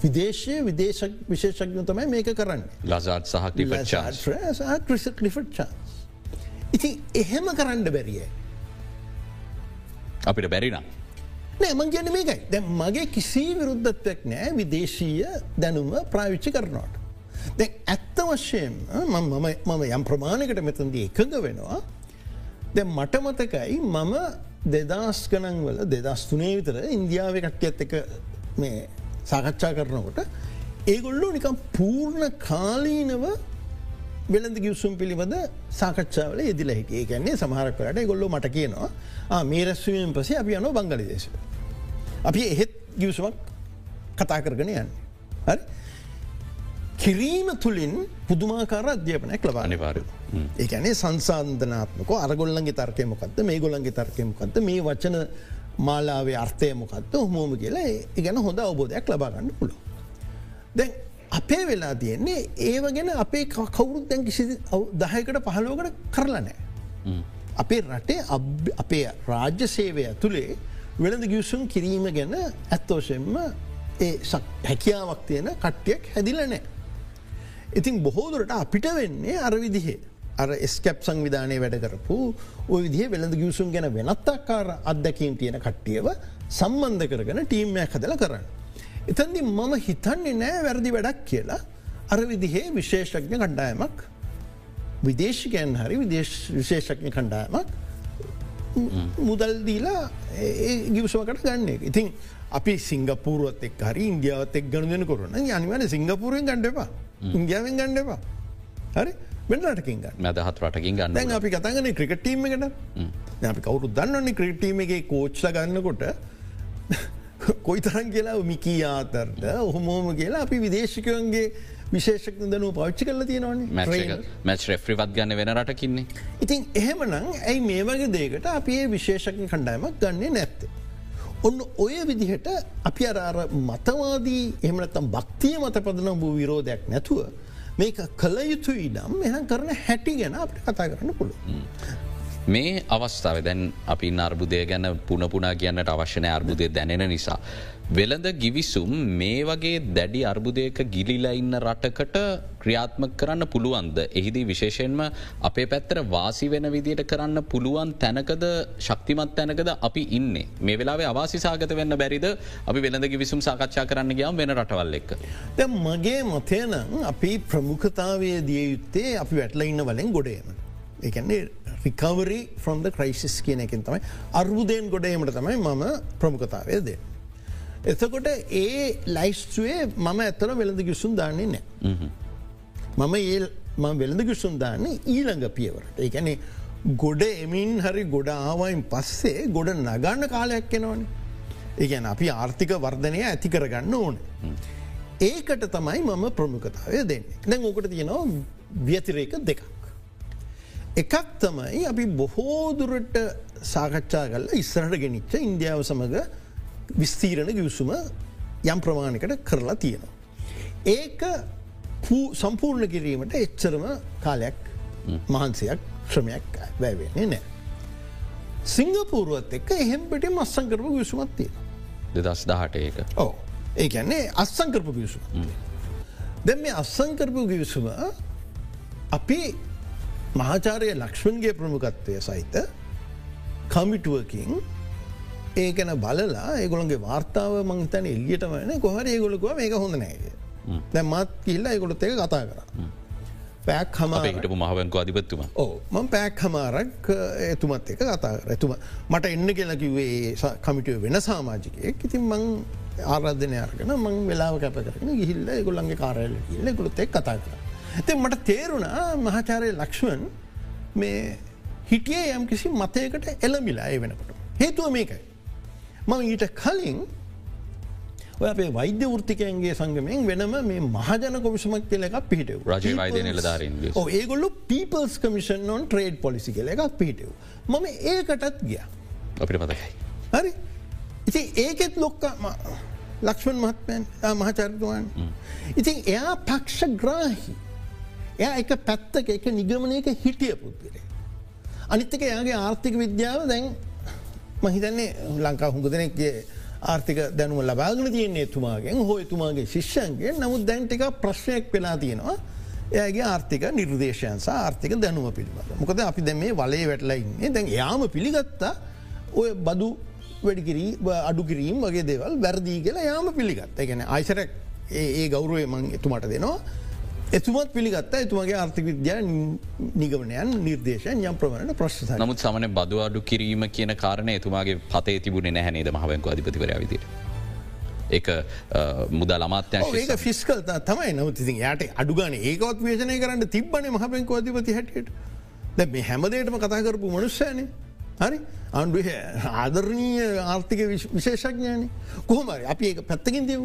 S2: විදේශය විදේශ විශේෂඥ තමයි මේක කරන්න
S1: ලසාත් සහ
S2: ක්‍රිස ලිෆට් චාන්ස්. ඉතින් එහෙම කරන්න බැරිය.
S1: අපිට බැරිනම්.
S2: නෑ මං කියන මේකයි දැ මගේ කිසි විරුද්ධත්වයක් නෑ විදේශීය දැනුම ප්‍රාවිච්චි කරනවාට. දැ ඇත්ත වශයෙන් මම යම් ප්‍රමාණකට මෙතන්ද එකඟ වෙනවා දැ මටමතකයි මම දෙදස් ගනන්වල දෙදස් තුනේ විතර ඉන්දියාව කට්ටියත් එක මේ සාකච්ඡා කරනකොට ඒගොල්ලෝ නිකම් පූර්ණ කාලීනව වෙළඳ ගියවසුම් පිළිබඳ සාකච්ඡාවල යෙදිල හිට ඒ කියන්නේ සමහරක්වලට ගොල්ලො මට කියනවා මේ රැස්වීම පසේ අපි යනෝ බංගලිදේශ. අපි එහෙත් ගියවසුමක් කතා කරගෙන යන්න. කිරීම තුළින් පුදුමාකාර අධ්‍යාපනයක් ලබා
S1: අනිවාර
S2: ඒකනේ සංසාන්ධනාත්මක අරගොල්ලන්ගේ තර්කයමොකක්ද මේ ගොලන්ගේ තර්කයමොකක්ද මේ වචන මාලාවේ අර්ථය මොකක්ද හොමෝම කියලා ඉගැන හොඳ අවබෝධයක් ලබාගන්න පුළො. දැන් අපේ වෙලා තියෙන්නේ ඒව ගැන අපේ කවුරුත් දැන් කිසි දහයකට පහලෝකට කරලනෑ. අපේ රටේ අපේ රාජ්‍ය සේවය තුළේ වෙළඳ ගියසුම් කිරීම ගැන ඇත්තෝෂෙන්ම ඒ හැකියාවක් තියෙන කට්ටියක් හැදිලනෑ. ඉතින් බොහෝදුරට අපිට වෙන්නේ අරවිදිහේ. අර ස්කැප් සංවිධානය වැඩ කරපු ඔය විදිහ වෙළඳ ගියසුම් ගැන වෙනත්තාකාර අත්දැකීම් තියෙන කට්ටියව සම්බන්ධ කරගෙන ටීම්මයක් හදල කරන්න. එතන්දි මම හිතන්නේ නෑ වැරදි වැඩක් කියලා අර විදිහේ විශේෂඥ කණ්ඩායමක් විදේශිකයන් හරි විශේෂඥ කණ්ඩායමක් මුදල් දීලා ගිවසමකට ගන්න ඉතින් අපි සිංගපූරුවත් එක් හරි ඉන්දියාවත් එක් ගණදන කරන යනිවන සිංගපූරුවෙන් ගණඩපා ඉන්දියාවෙන් ගණඩපා හරි? වෙන්නටකින්
S1: මැදහත් රටකින් ගන්න
S2: දැන් අපි කතගන ක්‍රිකටීම එකට. අපි කවුරු දන්නන්නේ ක්‍රිටීමගේ කෝච්ල ගන්නකොට. කොයි තරන් කියලා මිකී ආතරට ඔහොමෝම කියලා අපි විදේශකයන්ගේ විශේෂක දනුව පච්චි කල තියෙනවන්නේ
S1: මැච් රෙෆ්‍රිවත් ගන්න වෙන රටකින්නේ.
S2: ඉතින් එහෙමනම් ඇයි මේ වගේ දේකට අපි ඒ විශේෂක කණ්ඩායමක් ගන්නේ නැත්තේ. ඔන්න ඔය විදිහට අපි අරාර මතවාදී එහමනත්තම් භක්තිය මත පදනම් වූ විරෝධයක් නැතුව මේක කළ යුතු ඉඩම් එහන් කරන හැටි ගැන අපට කතා කරන්න පුළුව.
S1: මේ අවස්ථාව දැන් අපි අර්බුදය ගැන පුනපුනා කියන්නට අවශ්‍යනය අර්බුදය දැනෙන නිසා. වෙළඳ ගිවිසුම් මේ වගේ දැඩි අර්බුදයක ගිලිලා ඉන්න රටකට ක්‍රියාත්ම කරන්න පුළුවන්ද. එහිදී විශේෂයෙන්ම අපේ පැත්තර වාසි වෙන විදියට කරන්න පුළුවන් තැනකද ශක්තිමත් තැනකද අපි ඉන්න. මේ වෙලාවේ අවාසිසාගත වෙන්න බැරිද අපි වෙළඳ ගිවිසුම් සාකච්ඡා කරන්න ගියම් වෙන රටවල් එක්.
S2: ද මගේ මතයන අපි ප්‍රමුඛතාවය දිය යුත්තේ අපි වැටල ඉන්න වලෙන් ගොඩේම. එකන්නේ රිකවරි ෆ්‍රොන්ද ක්‍රයිසිස් කියන එකින් තමයි අර්බුදයෙන් ගොඩේමට තමයි මම ප්‍රමුඛතාවය දේ. එතකොට ඒ ලයිස්ටුවේ මම ඇත්තර වෙළඳ ගිසුන් දාන්නේ නෑ. මම ඒ වෙළඳ ගිසුන් දාන්නේ ඊළඟ පියවරට. ඒකැනේ ගොඩ එමින් හරි ගොඩ ආවයින් පස්සේ ගොඩ නගන්න කාලයක් කෙනවන. ඒගැන අපි ආර්ථික වර්ධනය ඇති කරගන්න ඕන. ඒකට තමයි මම ප්‍රමුඛතාවය දෙන්න. දැන් ඕකට තියෙනවා ව්‍යතිරේක දෙකක්. එකක් තමයි අපි බොහෝදුරට සාකච්ඡා කල ඉස්සරට ගෙනනිච්ච ඉන්දියාව සමඟ විස්තීරණ ගිවසුම යම් ප්‍රමාණකට කරලා තියෙනවා. ඒක සම්පූර්ණ කිරීමට එච්චරම කාලයක් මහන්සයක් ශ්‍රමයක් වැෑවෙන්නේ නෑ. සිංගපූරුවත් එක්ක එහෙම්පට මස්සංකරපු විසුමත් තියෙන.
S1: දෙදස් දහට ඒක
S2: ඕ ඒකන්නේ අස්සංකරපු විසුම. දැ මේ අස්සංකරපු ගිවිසුම අපි මහාචාරය ලක්ෂ්මන්ගේ ප්‍රමුකත්වය සහිත කමිටුවකින් ඒකන බලලා ඒගොළන්ගේ වාර්තාව මංතන එල්ලියටමන කොහර ඒගොලකුව මේක හොඳ නෑගේ දැ මත් කිල්ල ඒගොලොත් එක කතා කර. පැක් හමට
S1: මහවැකු අධිපත්තුම.
S2: ඕ මං පැක් හමාරක් එතුමත් එක කතා ඇතුම මට එන්න කියලා කිවේ කමිටුව වෙන සාමාජිකය ඉතින් මං ආරාධනය අර්ගන මං වෙලාව කැප කරන ගිහිල්ල ගොල්ලන්ගේ කාරයල කියල්ල ගොලොත් එක් කතා කර. ඇති මට තේරුණා මහාචාරය ලක්ෂ්මන් මේ හිටිය යම් කිසි මතයකට එළමිලා ඒ වෙනකොට. හේතුව මේකයි. මම ඊට කලින් ඔය අපේ වෛද්‍ය ෘතිකයන්ගේ සංගමෙන් වෙනම මේ මහජන කොමිසමක් කියල එකක් පිහිටව
S1: රජ වෛදය නිලධාරින්
S2: ඒගොල්ලු people's commission on trade policy කියල එකක් පිහිටව. මම ඒකටත් ගිය.
S1: අපිට මතකයි.
S2: හරි ඉති ඒකෙත් ලොක්ක ලක්ෂ්මන් මහත්මයන් මහචරිතුවන්. ඉතින් එයා පක්ෂ ග්‍රාහි. එය එක පැත්තක එක නිගමනයක හිටිය පුද්ගලේ. අනිත්තක එයාගේ ආර්ථික විද්‍යාව දැන් මහිතන්නේ ලංකා හුඟ දෙනෙක්ගේ ආර්ථික දැනුම ලබාගෙන තියන්නේ එතුමාගෙන් හෝ එතුමාගේ ශිෂ්‍යන්ගේ නමුත් දැන්ටික ප්‍රශ්නයක් වෙලා තියෙනවා. එයගේ ආර්ථික නිර්දේශයන්ස ආර්ථික දැනුම පිළිබඳ. මොකද අපි දැ මේ වලේ වැටලයින්නේ දැන් යාම පිළිගත්තා. ඔය බදු වැඩිකිරී අඩු කිරීම් වගේ දේවල් වැරදිී කියලා යාම පිළිගත්ත. ගැන අයිසරක් ඒ ගෞරුවය මං එතුමට දෙනවා. එතුමත් පිළිගත්ත. එතුමගේ ආර්ථික විද්‍යා නිගමනයන් නිර්දේශයන් යම් ප්‍රමණට ප්‍රශ්ස
S1: නමුත් සමන බදු අඩු කිරීම කියන කාරණය එතුමාගේ පතේ තිබුණේ නැහැනේද මහවැංකු අධිපතිවර විදිර. එක මුදා ලමාත්‍යංශ
S2: ඒක ෆිස්කල් තමයි. නවතිති යට අඩුගන ඒකවත් වේශනය කරන්න තිබ්බන මහපැංකු අධිපති හැටියට. දැ මේ හැමදේටම කතා කරපු මනුස්සයනේ. හරි? අන්ඩු ආදරණීය ආර්ථික විශේෂඥාන කොහොමරි අපි ඒ පැත්තකින් දෙව්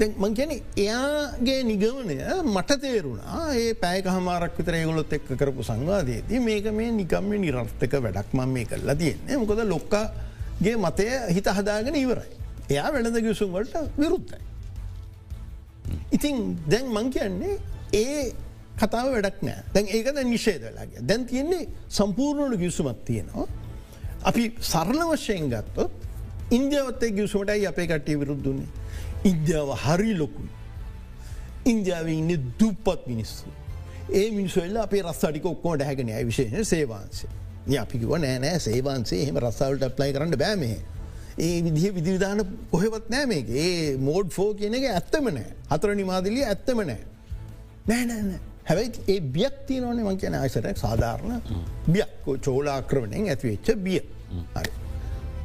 S2: මං කියන එයාගේ නිගමනය මට තේරුණා ඒ පැයක හමාරක් විතර ඒගොලොත් එක්ක කරපු සංවාදයේදී මේක මේ නිකම්ම නිරර්ථක වැඩක් මං මේ කරලා තියෙන්නේ මොකද ලොක්කාගේ මතය හිත හදාගෙන ඉවරයි. එයා වෙනද ගියසුම් වලට විරුද්ධයි. ඉතින් දැන් මං කියන්නේ ඒ කතාව වැඩක් නෑ දැන් ඒකද නිශේදලාගේ දැන් තියෙන්නේ සම්පූර්ණට ගියසුමත් තියෙනවා. අපි සරණ වශයෙන් ගත්තොත් ඉන්දියාවත්තේ ගියසුමටයි අපේ කට්ටිය විරුද්ධන්නේ. ඉන්දියාව හරි ලොකුයි. ඉන්දියාව ඉන්න දුප්පත් මිනිස්සු. ඒ මිනිසල්ල අපේ රස්සාටික ඔක්කෝ ඩැහැගෙන ඇ විශේෂ සේවාන්සේ. අපිකිව නෑනෑ සේවාන්සේ එහෙම රස්සාවලට ප්ලයි කරන්න බෑමේ. ඒ විදිහ විදිවිධාන කොහෙවත් නෑ මේක ඒ මෝඩ් ෆෝ කියන එක ඇත්තම නෑ හතර නිමාදිලිය ඇත්තම නෑ. නෑනෑ හැබැයි ඒ බියක් තියනවනේ මං කියන අයිසරක් සාධාරණ බියක්කෝ චෝලාක්‍රවණයෙන් ඇතිවෙච්ච බිය.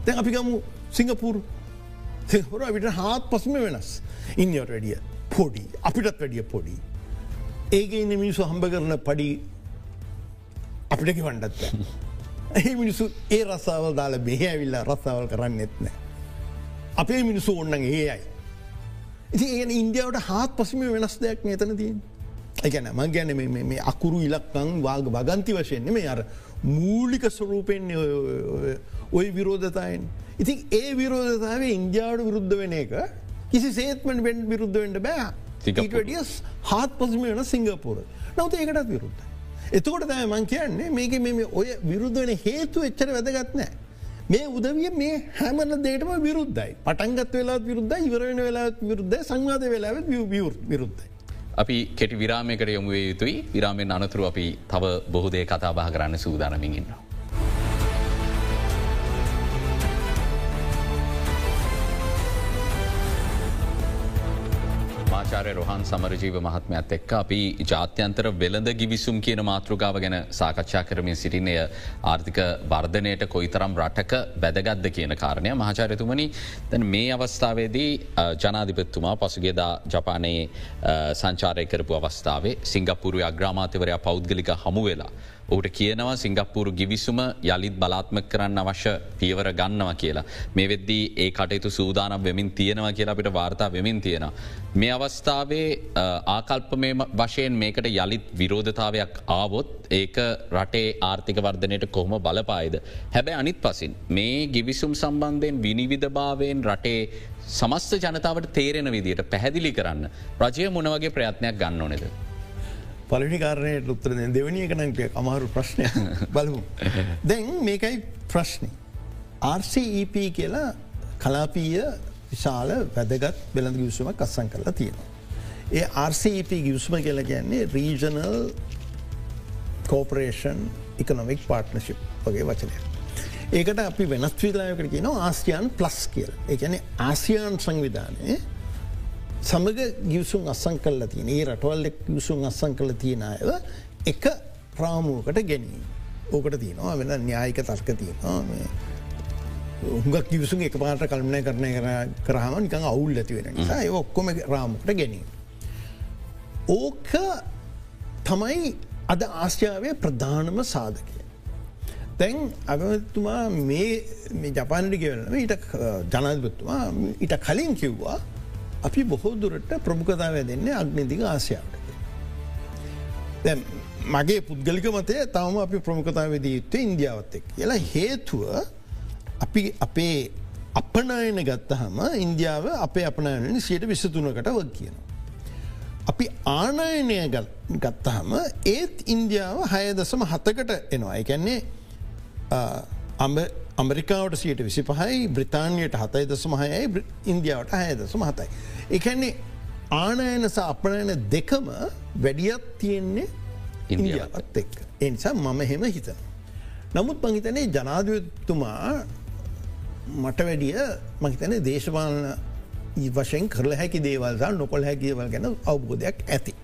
S2: දැන් අපිගමු සිංගපූරු හොර විට හාත් පසම වෙනස් ඉන්යට වැඩිය පොඩි අපිටත් වැඩිය පොඩි. ඒක ඉන්න මිනිසු හම්බ කරන පඩි අපිටකි වණ්ඩත්ත. ඒ මිනිසු ඒ රස්සාවල් දාල මෙහ ඇවිල්ලා රස්සාවල් කරන්න එත්නෑ. අපේ මිනිසු ඔන්නන් ඒයයි. ඉති ඒ ඉන්දියාවට හාත් පසම වෙනස් දෙයක් නතන තියෙන්. එකැන මං ගැන මේ අකුරු ඉලක්කං වාග වගන්ති වශයෙන්න්නේ මේ අර මූලික ස්වරූපෙන් ඔය විරෝධතායෙන්. ඉතින් ඒ විරෝධතාව ඉන්දියාවට විරුද්ධ වෙන එක කිසි සේත්මට වෙන් විරුද්ධ වෙන්ට බෑ ටියස් හත් පසම වෙන සිංගපුර නවත ඒකටත් විරුද්ධ. එතකොට තම මං කියන්නේ මේක මේ ඔය විරුද්ධ වෙන හේතු එච්චර වැදගත් නෑ. මේ උදවිය මේ හැමන දේටම විරුද්ධයි පටන්ගත් වෙලා විරුද්ධ ඉවරෙන වෙලා විරුද්ධ සංවාද වෙලාවත් විරුද්ධයි.
S1: අපි කෙටි විරාමයකට යොමුවේ යුතුයි විරාමෙන් අනතුරු අපි තව බොහෝදේ කතා බහ කරන්න සූදානමින් ආචාරය රොහන් සමරජීව මහත්මයත් එක්ක අපි ජාත්‍යන්තර වෙළඳ ගිවිසුම් කියන මාතෘකාව ගැන සාකච්ඡා කරමින් සිටිනය ආර්ථික වර්ධනයට කොයිතරම් රටක වැදගත්ද කියන කාරණය මහචාරතුමනි දැන් මේ අවස්ථාවේදී ජනාධිපත්තුමා පසුගේදා ජපානයේ සංචාරය කරපු අවස්ථාවේ සිංගපපුරු අග්‍රාමාතවරයා පෞද්ගලික හමු වෙලා. ඔහුට කියනවා සිංගප්පූරු ගිවිසුම යළිත් බලාත්ම කරන්න අවශ්‍ය පියවර ගන්නවා කියලා. මේ වෙද්දී ඒ කටයුතු සූදානම් වෙමින් තියෙනවා කියලා අපිට වාර්තා වෙමින් තියෙන. මේ අවස්ථාවේ ආකල්ප වශයෙන් මේකට යළිත් විරෝධතාවයක් ආවොත් ඒක රටේ ආර්ථික වර්ධනයට කොහොම බලපායිද. හැබැ අනිත් පසින් මේ ගිවිසුම් සම්බන්ධයෙන් විනිවිධභාවයෙන් රටේ සමස්ත ජනතාවට තේරෙන විදිට පැහැදිලි කරන්න රජය මොනවගේ ප්‍රයත්නයක් ගන්න ඕනෙද.
S2: පලනි කාරණයට උත්තර දෙවනි එකනන්ට අමාරු ප්‍රශ්නය [laughs] බලමු. දැන් මේකයි ප්‍රශ්නය. RCEP කියලා කලාපීය විශාල වැදගත් වෙළඳ ගියසුමක් අස්සං කරලා තියෙනවා. ඒ RCEP ගියසුම කියල කියන්නේ රීජනල් කෝපරේෂන් ඉකනොමික් පාර්ට්නශිප් වගේ වචනය. ඒකට අපි වෙනස් විලායකට කියන ආසියන් ප්ලස් කියල එකන ආසියන් සංවිධානය සමග ගියසුන් අස්සං කල්ල තියෙන ඒ රටවල්ලෙක් ගියසුන් අස්සං කල තියෙන අයව එක ප්‍රාමූකට ගැනීම. ඕකට තියෙනවා වෙන න්‍යායික තර්ක තියෙනවා හුඟක් කිවසුන් එක පාට කල්මනය කරණය කරහම නිකං අවුල් ඇති වෙන නිසා ඒ ඔක්කොම රාමකට ගැනීම. ඕක තමයි අද ආශ්‍යාවය ප්‍රධානම සාධකය. තැන් අගතුමා මේ ජපානටි කියවලම ඊට ජනාධපත්තුමා ඊට කලින් කිව්වා අපි බොහෝ දුරට ප්‍රමුඛතාවය දෙන්නේ අග්නිදික ආසියාවට. මගේ පුද්ගලික මතය තවම අපි ප්‍රමුඛතාවදී යුත්තේ ඉන්දියාවත් එක් කියලා හේතුව අපි අපේ අපනයන ගත්තහම ඉන්දියාව අපේ අපනයන සියට විසතුනකට වක් කියන. අපි ආනයනය ගත්තහම ඒත් ඉන්දියාව හය දසම හතකට එනවා එකන්නේ අමරිකාවට සියට විසි පහයි බ්‍රතාානයට හතයි දසම හයයි ඉන්දියාවට හය දසම හතයි. එකන්නේ ආනයන සහ අපනයන දෙකම වැඩියත් තියෙන්නේ ඉන්දියාවත් එක්. එනිසා මම හෙම හිතන. නමුත් මහිතනේ ජනාධතුමා මට වැඩිය මහිතන දේශපාලන වශයෙන් කරල හැකි දේවල්සා නොකොල් හැකිවල් ගැන අවබෝධයක් ඇති.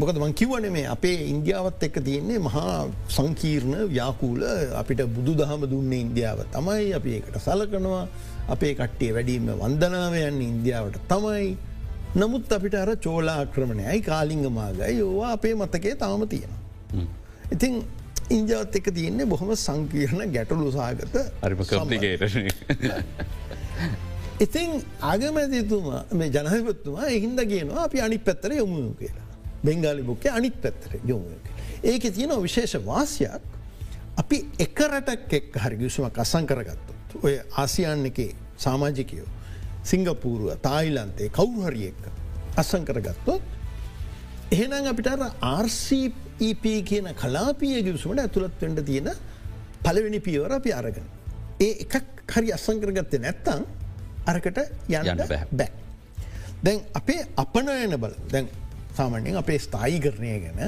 S2: මොකද මං කිවන මේ අපේ ඉන්දියාවත් එක්ක තියන්නේ මහා සංකීර්ණ ව්‍යාකූල අපිට බුදු දහම දුන්න ඉන්දියාව තමයි. අපි ඒකට සලකනවා. අපේ කට්ටිය වැඩීම වන්දනාවයන්න ඉන්දියාවට තමයි. නමුත් අපිට අර චෝලා ක්‍රමණයයි කාලිංගමාගයි යෝවා අපේ මතකේ තාම තියෙන. ඉතින් ඉන්ජාවත් එක තියන්නේ බොහොම සංකීර්ණ ගැටලු සාගත
S1: අරිම කම්පිකේට.
S2: ඉතින් ආගමැතිතුමා මේ ජනහිපත්තුමා එහින්ද කියනවා අපි අනි පැත්තර යොමු කියලා. බෙංගාලි බොක්කේ අනිත් පැත්තර යොමු. ඒක තියෙන විශේෂ වාසයක් අපි එකරටක් එක් හරිගිසුමක් අසං කරගත්තුත්. ඔය ආසියන් එකේ සාමාජිකයෝ. සිංගපූරුව තායිලන්තේ කවුහරි එක්ක අසං කරගත්තොත්. එහෙනම් අපිට RCEP කියන කලාපිය ගිවිසුමට ඇතුළත්වෙන්ට තියෙන පලවෙනි පියවර අපි අරගෙන. ඒ එකක් හරි අසංකරගත්තේ නැත්තං අරකට යන්න බෑ. දැන් අපේ අපනයන බල දැන් සාමන්‍යෙන් අපේ ස්ථායි කරණය ගැන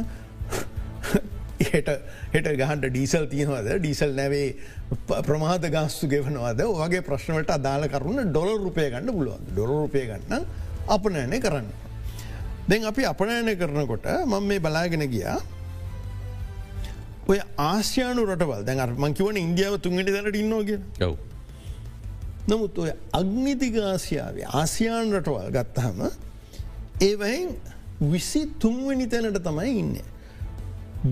S2: හෙට ගහන්ට ඩීසල් තියෙනවද? ඩීසල් නැවේ ප්‍රමාද ගස්තු ගෙවනවාද? වගේ ප්‍රශ්නවට අදාල කරුණ ඩොල රුපය ගන්න පුළුවන්. ඩොල රුපය ගන්න අපනයනය කරන්න. දැන් අපි අපනයනය කරනකොට මං මේ බලාගෙන ගියා. ඔය ආසියානු රටවල් දැන් මං කිවන ඉන්දියාව තුන්ගට දට ඉන්නෝගෙන
S1: ඔව.
S2: නමුත් ඔය අග්නිතිගාසියාවේ ආසියාන් රටවල් ගත්තහම ඒවයින් විසි තුන්වැනි තැනට තමයි ඉන්න.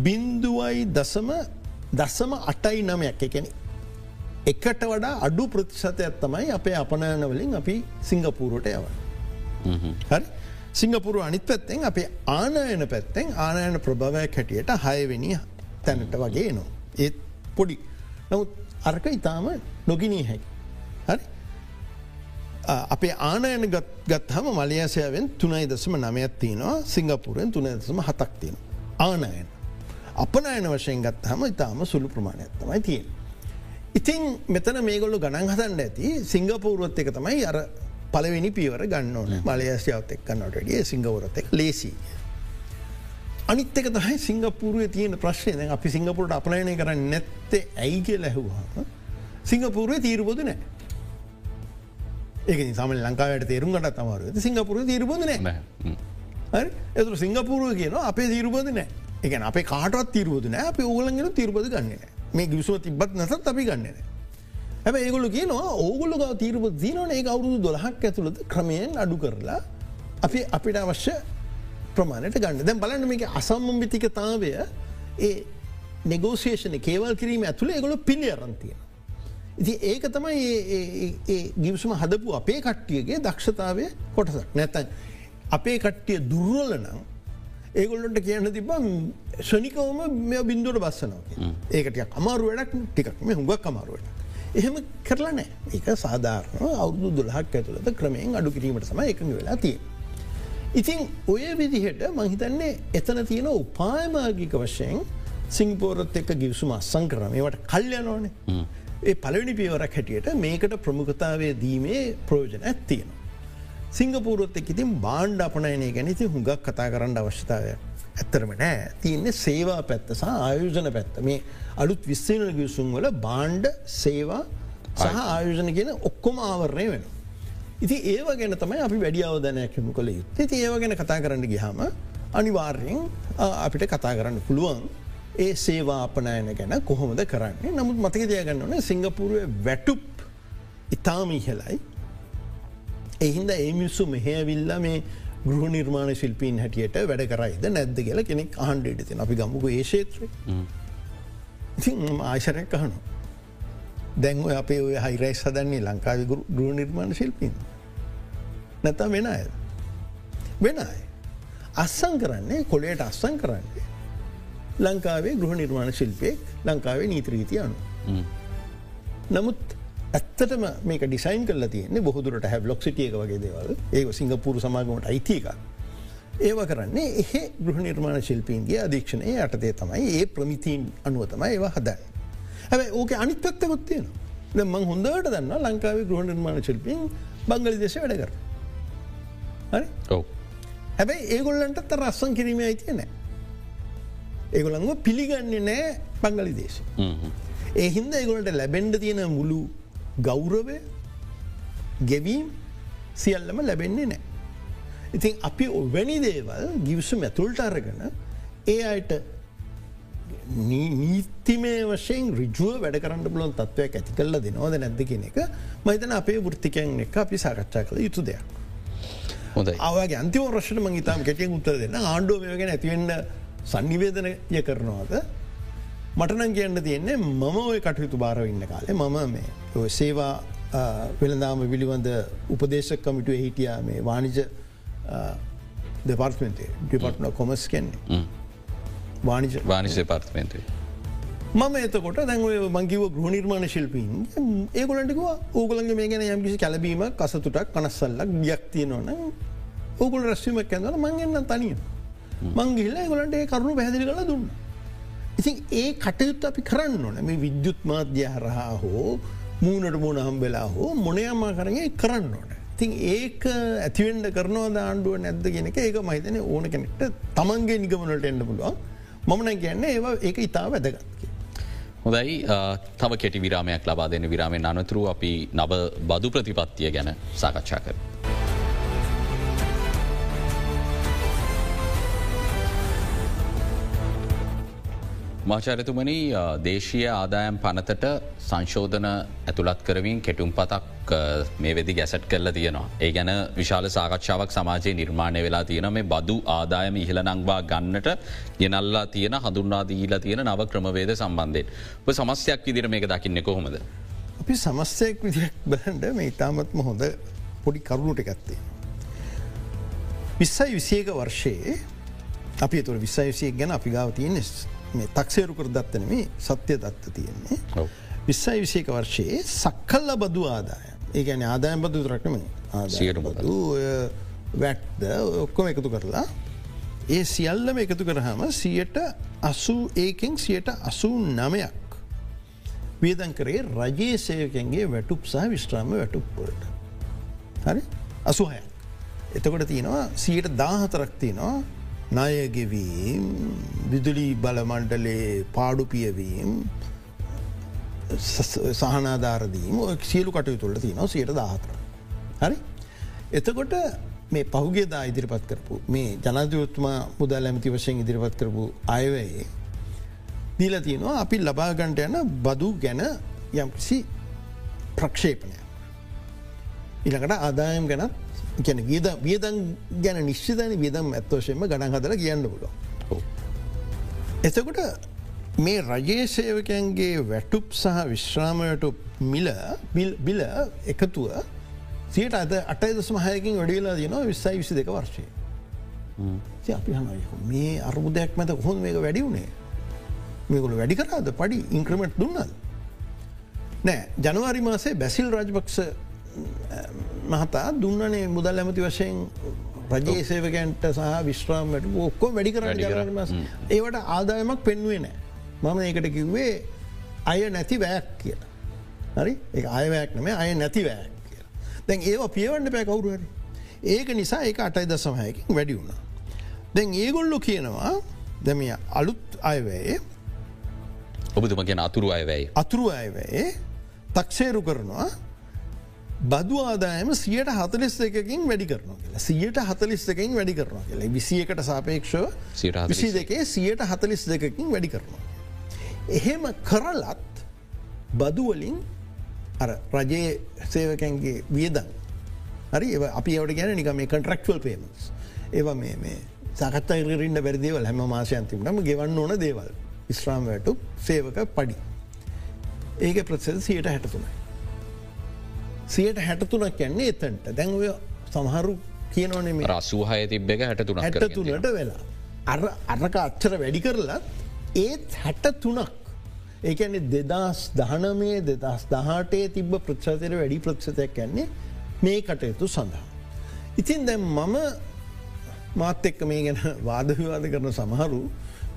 S2: බින්දුවයි දසම දසම අටයි නමයක් එකෙන. එකට වඩා අඩු ප්‍රතිශතයක් තමයි අපේ අපනයනවලින් අපි සිංගපූරුවට යව. හරි සිංගපුරු අනිත් පැත්තෙන් අපේ ආනයන පැත්තෙන් ආනයන ප්‍රභවයක් හැටියට හයවෙනි තැනට වගේ නවා. ඒත් පොඩි. නමුත් අර්ක ඉතාම නොගිනී හැකි. හරි අපේ ආනයන ගත් හම මලයාසයාවෙන් තුනයි දසම නමයක් තියනවා සිංගපුරෙන් තුන දසම හතක් තියෙන. ආනයන. අපනයන වශයෙන් ගත් හම ඉතාම සුළු ප්‍රමාණයක් තමයි තියෙන. ඉතින් මෙතන මේගොල්ලු ගණන් හදන්න ඇති සිංගපූරුවත් එක තමයි අර පලවෙනි පියවර ගන්න ඕන මලයාසියාවත් එක්කන්නටඩිය සිංගවරත එක් ලේසි. අනිත්තක තහයි සිංගපුරුවේ තියෙන ප්‍රශ්නය අපි සිංගපුරට අපනයනය කරන්න නැත්තේ ඇයි කිය ලැහුවාම සිංගපුරුවේ තීරබොද නෑ. ඒක සම ලංකාවට තේරුම් ගට තමාරුව සිංගපුර තීරබොද නෑ. එතුර සිංගපුරුව කියන අපේ තීරබොද නෑ. එක අප කාටත් තීරබොද නෑ. අප ඕගලගෙන තීරබොද ගන්න මේ ගිවිසුව තිබත් නැසත් අපි ගන්නන හැබ ඒගොලු කියනවා ඕගොල්ලු තීරබ දීනවන ඒ අවුරුදු දොලහක් ඇතුළද ක්‍රමයෙන් අඩු කරලා අපි අපිට අවශ්‍ය ප්‍රමාණයට ගන්න. දැන් බලන්න මේක අසම්මම්බිතිකතාවය. ඒ නෙගෝසේෂන කේවල් කිරීම ඇතුළ ගොල පිළි අරන්තියෙන ඉති ඒක තමයි ගිවිසුම හදපු අපේ කට්ටියගේ දක්ෂතාවය කොටසක් නැතන් අපේ කට්ටිය දුර්වල නම් ඒගොල්ලොට කියන්න තිබ ශනිකවම මෙ බින්දුවට බස්සනවා ඒකට අමාරු වැඩක් ටිකක් මේ හුඟක් අමාරුවට. එහෙම කරලා නෑ ඒක සාධාරණ අවුදු දුලහක් ඇතුළද ක්‍රමයෙන් අඩු කිරීමට සම එකඟ වෙලා තිය. ඉතින් ඔය විදිහට මහිතන්නේ එතන තියෙන උපායමාගික වශයෙන් සිංපෝරත් එක්ක ගිවිසුම අස්සං කරමේවට කල්යනෝනේ. ඒ පලවෙනි පියවරක් හැටියට මේකට ප්‍රමුඛතාවය දීමේ ප්‍රෝජන ඇත්තියෙන. සිංගපූරුවත් එක් ඉතින් බාණ්ඩ අපනයනය ගැනති හුඟක් කතා කරන්න අවශ්‍යතාවය. ඇත්තරම නෑ තියන්නේ සේවා පැත්ත සහ ආයෝජන පැත්ත මේ අලුත් විස්සේන ගියසුම් වල බාණ්ඩ සේවා සහ ආයෝජන ගෙන ඔක්කොම ආවරණය වෙන. ඉති ඒව ගැන තමයි අපි වැඩි අවධනයක්කමු කළ යුත් ති ඒව ගැන කතා කරන්න ගිහාම අනිවාර්යෙන් අපිට කතා කරන්න පුළුවන් ඒ සේවාපනයන ගැන කොහොමද කරන්නේ? නමුත් මතක දයගන්න ඕන සිංගපුරුව වැටුප් ඉතාම ඉහලයි එහින්ද ඒමිස්සු මෙහවිල්ල මේ ගෘහ නිර්මාණ ශිල්පීන් හැටියට වැඩ කරයිද නැද්ද කියලා කෙනෙක් ආහන්ඩ තින අපි ගමුක ඒශේත්‍ර ආශරයක් අහනු දැන්ව අපේ ඔය හයිරයි සදන්නේ ලංකාව ගෘහ නිර්මාණ ශිල්පීන්. නැතා වෙන අය වෙන අය. අස්සං කරන්නේ කොලේට අස්සං කරන්නේ ලංකාවේ ගෘහ නිර්මාණ ශිල්පයෙක් ලංකාවේ නීත්‍රීති අනු. නමුත් ඇත්තටම මේක ඩිසයින් කල තියන්නේ බොහදුරට හැ බ්ලොක් සිටියක වගේ දේවල් ඒ සිංගපුරු සමාගමට අයිතික. ඒව කරන්නේ එහෙ ගෘහ නිර්මාණ ශිල්පීන්ගේ අධීක්ෂණය යටතේ තමයි ඒ ප්‍රමිතීන් අනුව තමයි ඒවා හදන්න. හැබයි ඕක අනිත් පැත්තකොත් තියෙන. මං හොඳට දන්න ලංකාවේ ගෘහ නිර්මාණ ශිල්පීන් බංගලි දේශ වැඩ කර. හරි
S1: ඔව
S2: හැබැයි ඒගොල්ලන්ට රස්සන් කිරීම අයිතිය නෑ. ඒගොළන්ව පිළිගන්නේ නෑ පංගලි දේශ. ඒ හින්ද ඒගොලට ලැබෙන්ඩ තියෙන මුළු ගෞරවය ගෙවීම් සියල්ලම ලැබෙන්නේ නෑ. ඉතින් අපි ඔවැනි දේවල් ගිවිසුම ඇතුල්ට අරගන ඒ අයට නීතිමය වශයෙන් රිජුව වැඩ කරන්න පුලොන් තත්වයක් ඇති කල්ල දෙනවාද නැද්ද කියෙන එක මහිතන අපේ වෘත්තිකයන් එක අපි සාකච්ඡා කළ යුතු දෙයක්.
S1: හොඳයි
S2: ආවගේ අන්තිම රශ්න මංගේතාම කෙටියෙන් උත්තර දෙන්න ආණ්ඩුව මේගෙන ඇතිවෙන්න සන්නිවේදනය කරනවාද? මටනං කියන්න තියෙන්නේ මම ඔය කටයුතු භාරවඉන්න කාලේ මම මේ සේවා වෙළදාම පිළිබඳ උපදේශක් කමිටුව හිටියා මේ වානිජ දෙපර්ත්මන්තේ ඩිපට්න කොමස් කෙන්නේ. වානිජ
S1: වානිශ පාර්තමේන්තේ
S2: මම එතකොට දැන්ව මංකිව ගෘහනිර්මාණ ශිල්පීන් ඒගොලන්ටික ඕගලන්ගේ මේ ගැන යම්කිසි කැලබීම කසතුටක් කනස්සල්ලක් ගියක්තියනවන ඕගොල රැස්වීමක් ඇඳන මංගන්න තනිය මංගිල්ල ගොලන්ට ඒ කරුණු පැදිලි කළ දුන්න. ඉතින් ඒ කටයුත් අපි කරන්න ඕන මේ විද්‍යුත් මාධ්‍ය හරහා හෝ මූනට මූුණ හම්බෙලා හෝ මොනයම්මා කරගේ කරන්න ඕන. තින් ඒක ඇතිවෙන්ඩ කරනවා ආණ්ඩුව නැද්ද කියෙනෙක ඒක මහිතන ඕන කෙනෙක්ට තමන්ගේ නිගමනට එන්න පුළුවන් මමන කියන්න ඒවා ඒක ඉතා වැදගත්ක.
S1: හොදයි තව කෙටි විරාමයක් ලබා දෙන විරාමෙන් අනතුරු අපි නව බදු ප්‍රතිපත්තිය ගැන සාකච්ඡා කර. මාචාරතුමනි දේශීය ආදායම් පනතට සංශෝධන ඇතුළත් කරවින් කෙටුම් පතක් මේ වෙදි ගැසට් කරල තියෙනවා. ඒ ගැන විශාල සාකච්ඡාවක් සමාජයේ නිර්මාණය වෙලා තියෙන මේ බදු ආදායම ඉහළ නංවා ගන්නට ගෙනල්ලා තියෙන හඳුන්නාදීලා තියෙන නව ක්‍රමවේද සම්බන්ධයෙන්. ඔ සමස්යක් විදිර මේක දකින්න කොහොමද.
S2: අපි සමස්තයක් විදියක් බලන්ඩ මේ ඉතාමත්ම හොඳ පොඩි කරුණුට එකත්තේ. විස්සයි විසේක වර්ෂයේ අපි තුර විස්සයි විසියක් ගැන අපි ගාව තියෙනෙස් මේ තක්සේරු කර දත්තනම සත්‍යය දත්ත තියෙන්නේ. විස්සයි විසේක වර්ෂයේ සක්කල්ල බදු ආදාය ඒගැන ආදායම් බදු රක්නම ආදායබදු වැට්ද ඔක්කොම එකතු කරලා ඒ සියල්ලම එකතු කරහම සියට අසු ඒකෙන් සියට අසූ නමයක්. වියදන් කරේ රජයේ සේවකන්ගේ වැටුප් සහ විශ්‍රාම වැටුප්පොලට හරි? අසුහය එතකොට තියෙනවා සියට දාහතරක් තියෙනවා ණයගෙවීම් විදුලි බලමණ්ඩලේ පාඩුපියවීම් සහනාධාරදීම සියලු කටයු තුළ තියනවා සියට දාහතර. හරි එතකොට මේ පහුගේ දා ඉදිරිපත් කරපු මේ ජනදයුත්මා මුදල් ඇමති වශයෙන් ඉදිරිපත් කරපු අයවයේ දීල තියෙනවා අපි ලබාගන්ට යන බදු ගැන යම්කිසි ප්‍රක්ෂේපනය. ඉළඟට ආදායම් ගැනත් ගැන වියද වියදන් ගැන නිශ්චිතන වියදම් ඇත්තෝශයෙන්ම ගණන් හදල කියන්න පුලො. එතකොට මේ රජයේ සේවකයන්ගේ වැටුප් සහ විශ්‍රාමයට මිල බිල එකතුව සියට අද අටයි දසම හයකින් වැඩියලා දනවා විස්සයි විසි දෙක වර්ශය. අපි හනය මේ අර්බුදයක් මැත හොන් මේක වැඩි වුණේ මේකොල වැඩි කරාද පඩි ඉංක්‍රමට් දුන්නද. නෑ ජනවාරි මාසේ බැසිල් රාජපක්ෂ මහතා දුන්නනේ මුදල් ඇමති වශයෙන් රජයේ සේවකන්ට සහ විශ්‍රාමට ඔක්කෝ වැඩි කරන්න කරන්නමස් ඒවට ආදායමක් පෙන්ුවේ නෑ මම ඒකට කිව්වේ අය නැති වැයක් කියලා. හරි ඒ අයවැයක් නම අය නැති වැයක් කියලා. දැන් ඒවා පියවන්න පැ කවුරුවරි. ඒක නිසා ඒක අටයි දසමහයකින් වැඩි වුණා. දැන් ඒගොල්ලො කියනවා දැමිය අලුත් අයවැයේ
S1: ඔබතුම ගැන අතුරු අයවැයි.
S2: අතුරු අයවැයේ තක්ෂේරු කරනවා බදු ආදායම සියට හතලිස් එකකින් වැඩි කරන කියලා. සියට හතලිස් එකකින් වැඩි කරනවා කියලා. විසියකට සාපේක්ෂව විසි දෙකේ සියට හතලිස් දෙකකින් වැඩි කරනවා. එහෙම කරලත් බදුවලින් රජයේ සේවකැන්ගේ වියදන් හරි? අපි ඒවට ගැන නික මේ කන්ට්‍රක්වල් පේමස් ඒවා මේ මේ සකත්තයිරන්න වැරදිවල් හැම මාසයන්තිමටම ගෙවන්න ඕන දේවල්. ඉස්්‍රාම්වැටු සේවක පඩි. ඒක ප්‍රසෙල් සියට හැටතුනයි සියට හැටතුනක් යන්නේ එතන්ට. දැන්වය සමහරු කියනවනේ
S1: රසූහය තිබ්බ එක හැටතුන
S2: හැටතුනට වෙලා. අර අරක අච්චර වැඩි කරලත් ඒත් හැට තුනක් ඒකන්නේ දෙදස් දහනමේ දෙදස් දහටේ තිබ්බ ප්‍රච්චතර වැඩි ප්‍රක්ෂතයක් යන්නේ මේ කටයුතු සඳහා. ඉතින් දැම් මම මාත් එක්ක මේ ගැන වාදවිවාද කරන සමහරු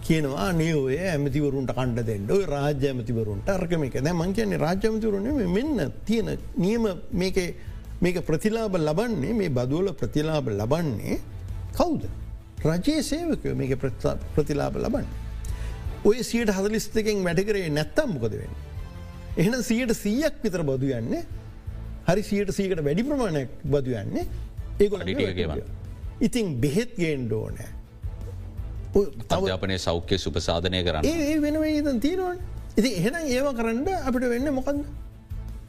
S2: කියනවා නියෝය ඇමතිවරුන්ට කණ්ඩ දෙන්න ඔය රාජ්‍ය ඇමතිවරුන්ට අර්කම එක දැ මං කියන්නේ රාජ්‍යමතිවරුණ මෙන්න තියෙන නියම මේක ප්‍රතිලාබ ලබන්නේ මේ බදුවල ප්‍රතිලාබ ලබන්නේ කවුද. රජයේ සේවකය මේක ප්‍රතිලාබ ලබන්න. ඔය සියට හදලිස්තකෙන් වැඩකරේ නැත්තම් මොකද වෙන්න. එහෙන සියට සීයක් විතර බදු යන්නේ හරි සියට සීකට වැඩි ප්‍රමාණයක් බදු යන්නේ ඒගොල ඉතින් බෙහෙත් ගේන්ඩ ඕනෑ
S1: අධ්‍යාපනය සෞඛ්‍ය සුපසාධනය කරන්න.
S2: ඒ වෙන ඉතන් තියෙනවන්. ඉති එහෙනම් ඒව කරන්න අපිට වෙන්න මොකක්ද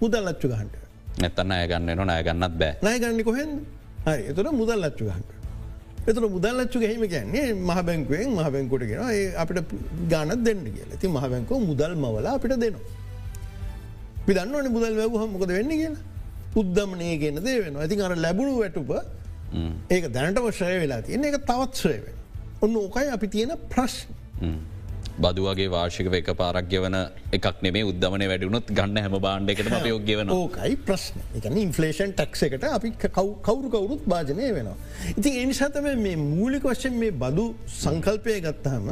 S2: මුදල් ලච්චු ගහන්ට
S1: නැත්තන්න අයගන්න න අයගන්නත් බෑ.
S2: නයගන්න කොහෙන් හරි එතුර මුදල් ලච්චු ගහන්ට එතුර මුදල්ලච්චු ගැහිම කියන්නේ මහ බැංකුවෙන් මහ බැංකුට ගෙන අපිට ගානත් දෙන්න කියල. ති මහ බැංකෝ මුදල් මවලා අපිට දෙනවා. පිදන්නවන මුදල් වැැවහ මොකද වෙන්න කියලා? උද්දමනය ගෙන දේ වෙන ඇති අර ලැබුණු වැටුප ඒක දැනට වශය වෙලා තියන්නේ. එක තවත් ශ්‍රය වෙන ඔන්න ඕකයි අපි තියෙන ප්‍රශ්න.
S1: බදුවගේ වාර්ෂික එක පාරක්්‍ය වන එකක් නෙේ උද්දමන වැඩුණුත් ගන්න හැම බාණ්ඩකට යෝගවන
S2: ඕකයි ප්‍රශ්න එකන ඉන්ෆලේෂන් ටක්ස එකට අපි කවරු කවුරුත් භාජනය වෙනවා. ඉතින් එනිසාතම මේ මූලික වශයෙන් මේ බදු සංකල්පය ගත්තහම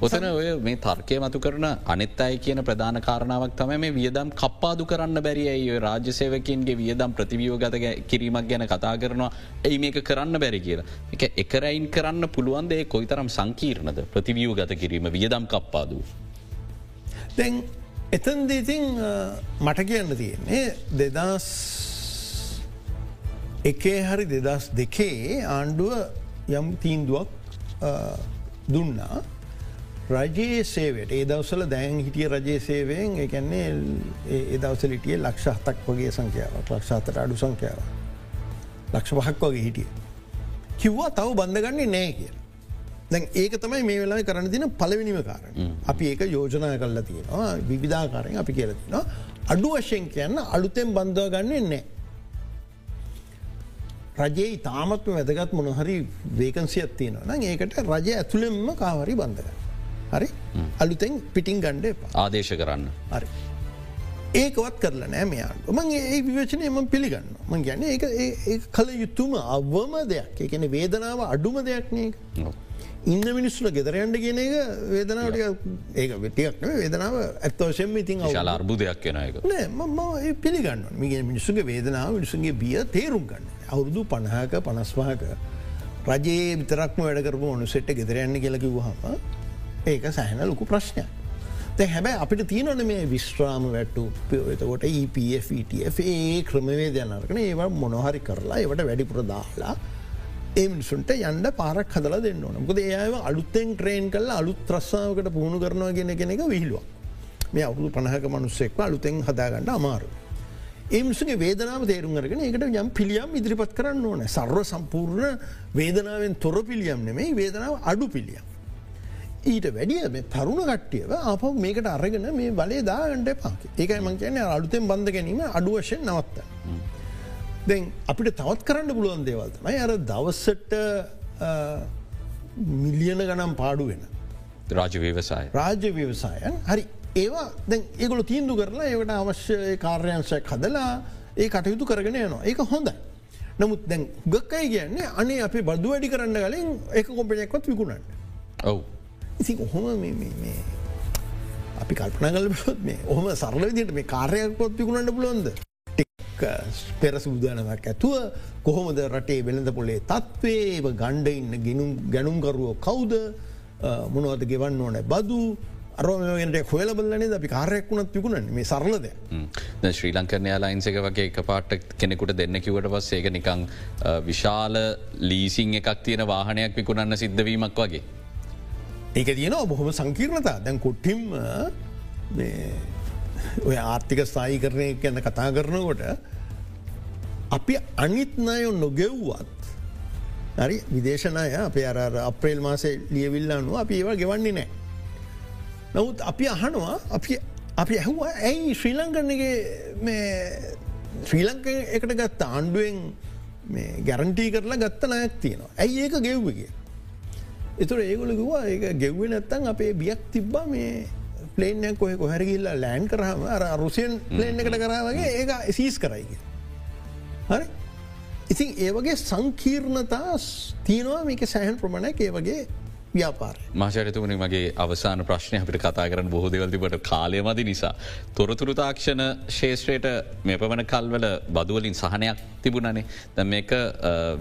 S1: ඔතන ඔය මේ තර්කය මතු කරන අනෙත් අයි කියන ප්‍රධාන කාරණාවක් තම මේ වියදම් කප්පාදු කරන්න බැරියි රාජ්‍යසේවකින්ගේ වියදම් ප්‍රතිවියෝගත කිරීමක් ගැන කතා කරනවා. ඇයි මේක කරන්න බැරි කියලා. එක එකරයින් කරන්න පුළුවන්දේ? කොයි තරම් සංකීර්ණද? ප්‍රතිවියූ ගත කිරීම වියදම් කප්පාදු.
S2: දැන් එතන්දීතින් මට කියන්න තියෙන්නේ දෙදස් එකේ හරි දෙදස් දෙකේ ආණ්ඩුව යම් තීන්දුවක් දුන්නා. රජයේ සේවට ඒ දවසල දැන් හිටිය රජයේ සේවයෙන් එකන්නේ ඒ දවසලිටිය ලක්ෂ හතක් වගේ සංඛ්‍යාවක් ලක්ෂාතට අඩු සංඛ්‍යාව. ලක්ෂ පහක් වගේ හිටිය. කිව්වා තව බන්ධගන්නේ නෑ කිය. දැන් ඒක තමයි මේ වෙලා කරන්න තින පලවිනිම කාරණ. අපි ඒක යෝජනා කල්ලා තියෙනවා විවිධාකාරයෙන් අපි කියලතිනවා. අඩු වශයෙන් කියන්න අලුතෙන් බන්ධව ගන්නේ නෑ. රජයේ තාමත්ම වැදගත් මොනහරි වේකන්සියක් තියෙනවා ඒකට රජය ඇතුළෙන්ම කාවරි බන්ධගන්න. හරි? අලුතෙන් පිටිං ගණ්ඩ
S1: ආදේශ කරන්න.
S2: හරි. ඒකවත් කරලා නෑ මෙයාට. මං ඒ විවචනය ම පිළිගන්න මං ගැන ඒ කළ යුතුම අවම දෙයක්. එකන වේදනාව අඩුම දෙයක්නේ ඉන්න මිනිස්සුල ගෙදරයන්ට කියන එක වේදනාවට ඒක වෙටියක් වේදනාව ඇත්තවශයෙන් ඉතින්
S1: අර්බුදයක් කෙන එක
S2: නෑ පිළිගන්න මිගේ මිනිස්සුගේ වේදනාව මිනිසුන්ගේ බිය තේරුම් ගන්න. අවුරුදු පණහාක පනස්වාහක රජයේ විතරක්ම වැඩකරපු ඔනුසෙට්ට ගෙදරයන්න කියලකිවහම ඒක සැහන ලොකු ප්‍රශ්නයක්. හැබැයි අපිට තියනොන මේ විශ්‍රාම වැට්ටු එතකොට EPFට ඒ ක්‍රමවේ දැනරකන ඒවා මොනොහරි කරලා ඒවට වැඩිපුර දාලා ඒමිනිසුන්ට යන්ඩ පාරක් හදල දෙන්න ඕන ොද ඒව අලුත්තෙන් ට්‍රේන් කල අලුත් ත්‍රස්සාාවකට පුහුණු කරනවා ගෙන කෙන එක විහිලුවක් මේ අවුදු පණහක මනුස්සෙක්ව අලුතෙන් හදාගන්න අමාරු. ඒමිසුගේ වේදනාව තේරුම් අරගෙන එකට යම් පිළියම් ඉදිරිපත් කරන්න ඕන සර්ව සම්පූර්ණ වේදනාවෙන් තොර පිළියම් නෙමේ වේදනාව අඩු පිළියම්. ඊට වැඩිය මේ තරුණ කට්ටියව අප මේකට අරගෙන මේ බලය දාගට පාක ඒකයි මං කියන අලුතෙන් බඳ ගැනීම අඩුවශයෙන් නවත්ත. දැන් අපිට තවත් කරන්න පුළුවන් දේවල්තමයි අර දවස්සට මිලියන ගනම් පාඩු වෙන.
S1: රාජ ව්‍යවසාය
S2: රාජ්‍ය ව්‍යවසායන් හරි ඒවා දැන් ඒගොල තීන්දු කරලා ඒකට අවශ්‍ය කාර්යංශයක් හදලා ඒ කටයුතු කරගෙන යනවා ඒක හොඳයි. නමුත් දැන් ගක්කයි කියන්නේ අනේ අපි බදු වැඩි කරන්න කලින් එක කොම්පනයක්වත් විකුණන්න.
S1: ඔවු.
S2: ඉති ඔහොම අපි කල්පන කලපොත් මේ ඔහොම සරල විදිට මේ කාරයක් පොත් පිකුණට පුළොන්ද පෙර සූදානමක් ඇතුව කොහොමද රටේ වෙළඳ පොලේ තත්වේ ගණ්ඩ ඉන්න ගිනුම් ගැනුම්කරුවෝ කවුද? මොනවද ගෙවන්න ඕන? බදු? අරමට හොල බලන්නේ අපි කාරයක් වුණත් පිකුණන මේ සරලද
S1: ශ්‍රී ලංකරනය ලයින්සක වගේ එක පාට කෙනෙකුට දෙන්න කිවට පස් ඒක නිකං විශාල ලීසිං එකක් තියෙන වාහනයක් විකුණන්න සිද්ධවීමක් වගේ.
S2: ඒක තියෙනවා බොහොම සංකීර්ණතා දැන් කොට්ටිම් ඔය ආර්ථික ස්ථායි කරණය කියන්න කතා කරනකොට අපි අනිත්නයෝ නොගෙව්වත් හරි විදේශනය අපේ අර අප්‍රේල් මාසේ ලියවිල්ල අනුව අපි ඒවා ගෙවන්නේ නෑ. නමුත් අපි අහනවා අපි අපි ඇහුවා ඇයි ශ්‍රී ලංකන්නගේ ශ්‍රී ලංක එකට ගත්ත ආණ්ඩුවෙන් ගැරන්ටී කරලා ගත්ත නයක් තියෙනවා ඇයි ඒක ගෙව්වගේ. එතුර ඒගොල ගවා ඒ ගෙව්ව නැත්තන් අපේ බියක් තිබ්බා මේ පලේනයක් කොහ කොහැරගිල්ලා ලෑන් කරහම අර රුසියන් පලේන් එකට කරාවගේ ඒක සීස් කරයිග. හරි ඉතින් ඒවගේ සංකීර්ණතා තියනවා මේක සෑහන් ප්‍රමණයක් ඒ වගේ ව්‍යාපාරය.
S1: මාචරිතුමනි මගේ අවසාන ප්‍රශ්නය අපිට කතා කරන බොහෝ දෙවල්තිබට කාලයමදි නිසා. තොරතුරු තාක්ෂණ ශේෂත්‍රයට මේ පමණ කල්වල බදුවලින් සහනයක් තිබුණනේ ද මේක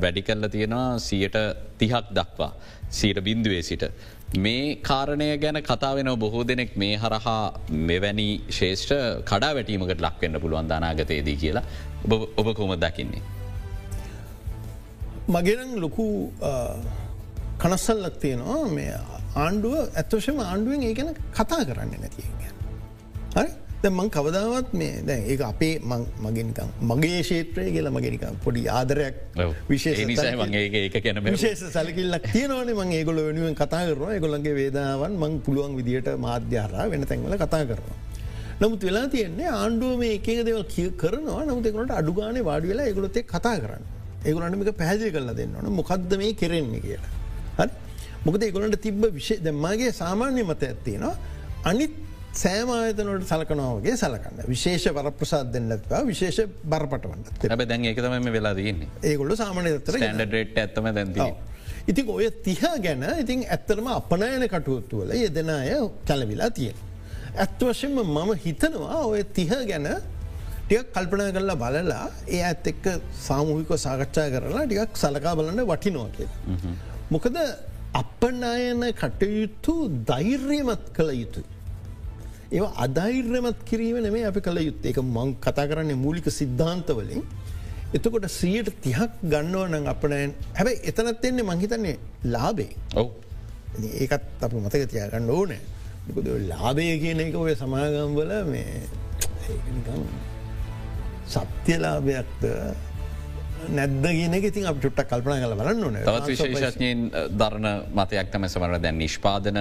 S1: වැඩි කල්ල තියෙනවා සියට තිහක් දක්වා සීට බින්දුවේ සිට. මේ කාරණය ගැන කතාවෙන බොහෝ දෙනෙක් මේ හරහා මෙවැනි ශේෂ්ඨ කඩා වැටීමකට ලක්වෙන්න පුළුවන් දානාගතයේදී කියලා ඔබ කොම දකින්නේ.
S2: මගෙනම් ලොකු කනස්සල්ලක් තියෙනවා මේ ආණ්ඩුව ඇත්වශම ආණ්ඩුවෙන් ඒ ගැන කතා කරන්න නැතිය. හරි මං කවදාවත් මේ දැ ඒ අපේ මගේනිකම් මගේ ශේත්‍රය කියලා මගෙනිකම් පොඩි ආදරයක්
S1: විශේෂ
S2: විශේෂ සැලකිල්ලක් තියනවන මං ඒගොල වෙනුවෙන් කතා කරනවා. ඒගොලන්ගේ වේදාවන් මං පුළුවන් විදිට මාධ්‍යාරා වෙන තැන්වල කතා කරනවා. නමුත් වෙලා තියන්නේ ආණ්ඩුව මේ එකක දෙවල් කිය කරනවා. නමුතෙකුට අඩුගානේ වාඩි වෙලා ඒගොලොත්තේ කතා කරන්න. ඒගොලන්ටමික පැහදිි කරලා දෙන්න ඕන. මොකක්ද මේ කෙරෙන්නේ කියලා. හරි? මොකද ඒගොලන්ට තිබ්බ විශෂ දැම්මගේ සාමාන්‍ය මත ඇත්තිනවා අනිත් සෑම ආයතනට සලකනවාගේ සලකන්න විශේෂ වරප්‍රසාද දෙන්නත්වා විශේෂ බරපටවන්න
S1: දැන් ඒකතම වෙලා දන්නේ
S2: ඒගොල්ල සාමානය තර
S1: ඩට ඇත්තම දැන්ති.
S2: ඉතින් ඔය තිහා ගැන ඉතින් ඇත්තරම අපනයන කටුවත්තුවල යෙදෙන අය කැලවිලා තියෙන. ඇත්වශයෙන්ම මම හිතනවා ඔය තිහ ගැන ටික කල්පනා කරලා බලලා ඒ ඇත් එක්ක සාමූහික සාකච්ඡා කරලා ටිකක් සලකා බලන්න වටිනවා කියලා. මොකද අපනායන කටයුතු ධෛර්යමත් කළ යුතුයි. ඒ අධෛර්යමත් කිරීම නෙමේ අපි කළ යුත් ඒක මං කතා කරන්නේ මූලික සිද්ධාන්තවලින් එතකොට සියට තිහක් ගන්නව නං. අපනයන් හැබැයි එතනත් එන්නේ මංහිතන්නේ ලාබේ
S1: ඔව.
S2: ඒකත් අප මතක තියාගන්න ඕනෑ. ලාබය කියන එක ඔය සමාගම්වල මේ සත්‍යලාභයක්ද නැද්ද ගෙන ඉතින් අප චුට්ටක් කල්පන කල බලන්න ඕන.
S1: තවත් විශේෂඥයෙන් දරණ මතයක් තම සමර දැන් නිෂ්පාදන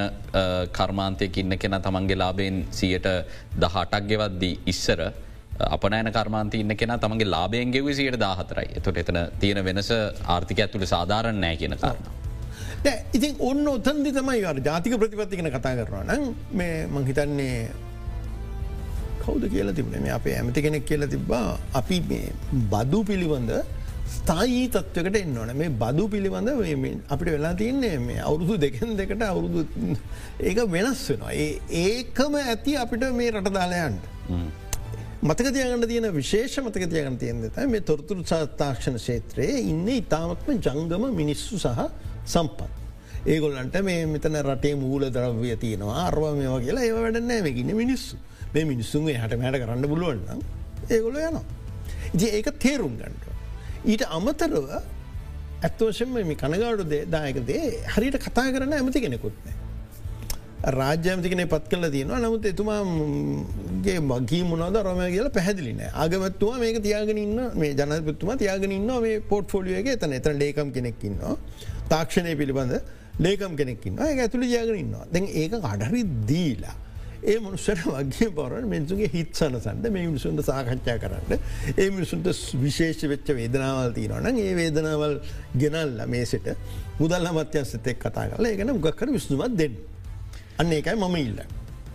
S1: කර්මාන්තයක ඉන්න කෙන තමන්ගේ ලාබෙන් සියට දහටක් ගෙවද්දී ඉස්සර අපනෑන කර්මාන්ති ඉන්න කෙන තමගේ ලාබයෙන් ගෙව සියට දාහතරයි එතොට එතන තියෙන වෙනස ආර්ථික ඇතුළ සාධාරණ නෑ කියන කාරණ.
S2: ඉතින් ඔන්න ඔතන්දි තමයි අර ජාතික ප්‍රතිපත්තිකෙන කතා කරනවා නම් මේ මංහිතන්නේ කෞද කියලා තිබන මේ අපේ ඇමති කෙනෙක් කියලා තිබ්බා. අපි මේ බදු පිළිබඳ ස්ථායි තත්වකට එන්නවන මේ බදු පිළිබඳ අපිට වෙලා තියන්නේ මේ අවුරුදු දෙකෙන් දෙකට අවුරුදු ඒක වෙනස් වෙනවා. ඒකම ඇති අපිට මේ රට දාලයන්ට. මතක තියගන්න තියෙන විශේෂ මතක තියගන්න තියෙන්ද මේ තොරතුරු සාතාක්ෂණ ශේත්‍රයේ ඉන්න ඉතාමත්ම ජංගම මිනිස්සු සහ සම්පත්. ඒගොල්ලන්ට මේ මෙතන රටේ මූල දරව්‍ය තියෙනවා අර්ව මේවා කියලා ඒ වැඩන්නෑ මේකින්න මිනිස්සු මේ මිනිස්සුන්ගේ හට මෑට කරන්න පුළුවන්න ඒගොල යනවා. ඉති ඒක තේරුම් ගන්නට. ඊට අමතරව ඇත්තවශෙන්ම මේ කනගාඩු දායකදේ හරිට කතා කරන්න ඇමති කෙනෙකුත්නෑ. රාජ්‍යමතිකන පත් කල තියෙනවා. නමුත් එතුමාගේ මගේ මොනද රම කියල පැහදිලින අගමත්තුවා මේක තියාගෙනන්න මේ ජනපත්තුම තියාගෙනන්න මේ පොට් ෆොලියගේ තන එතන ලේකම් කෙනෙක්කින්නවා තාක්ෂණය පිළිබඳ ලේකම් කෙනෙක්කින්න ඒ ඇතුළි ජයගනන්නවා දැන් ඒක අඩරි දීලා. ඒ මනුස්සට වගේ පොරන් මිනිසුගේ හිත් සනසන්ට මේ මිනිසුන්ට සාකච්ඡා කරන්න ඒ මිනිසුන්ට විශේෂ වෙච්ච වේදනාවල් තියනවන ඒ වේදනාවල් ගෙනල්ල මේසට මුදල් අමත්‍යන්සතෙක් කතා කල ඒගන ගක්කර විස්තුමත් දෙන්න. අන්න ඒකයි මම ඉල්ල.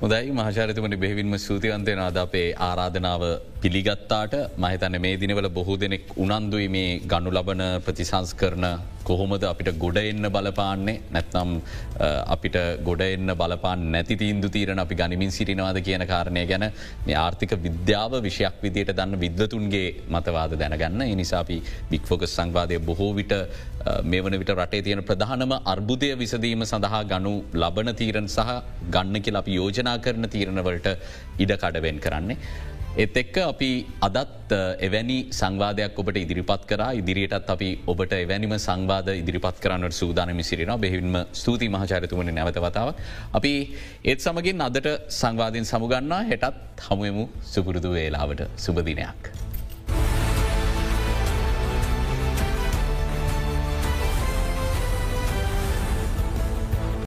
S1: හොදයි මහචරිතමට බෙහිවින්ම සූතිවන්තය නාද අපේ ආරාධනාව පිළිගත්තාට මහිතන මේ දිනවල බොහෝ දෙනෙක් උනන්දුයි මේ ගණු ලබන ප්‍රතිසංස් කරන කොහොමද අපිට ගොඩ එන්න බලපාන්නේ නැත්නම් අපිට ගොඩ එන්න බලපාන් නැති තීන්දු තීරණ අපි ගනිමින් සිටිනවාද කියන කාරණය ගැන මේ ආර්ථික විද්‍යාව විෂයක් විදියට දන්න විද්වතුන්ගේ මතවාද දැනගන්න එනිසාපි බික්‍ෆෝකස් සංවාදය බොහෝ විට මේ වන විට රටේ තියෙන ප්‍රධානම අර්බුදය විසදීම සඳහා ගනු ලබන තීරණ සහ ගන්න කියල අපි යෝජනා කරන තීරණවලට ඉඩ කඩවෙන් කරන්නේ. එත් එක්ක අපි අදත් එවැනි සංවාදයක් ඔබට ඉදිරිපත් කර. ඉදිරියටත් අපි ඔබට එවැනිම සංවාද ඉදිරිපත් කරන්නට සූදානමි සිරින බෙහිවින්ම ස්තුති මහචරිතුමනි නැවතවතාව. අපි ඒත් සමගින් අදට සංවාධීන් සමුගන්නා. හෙටත් හමුවමු. සුපුරුදු වේලාවට. සුබදිනයක්.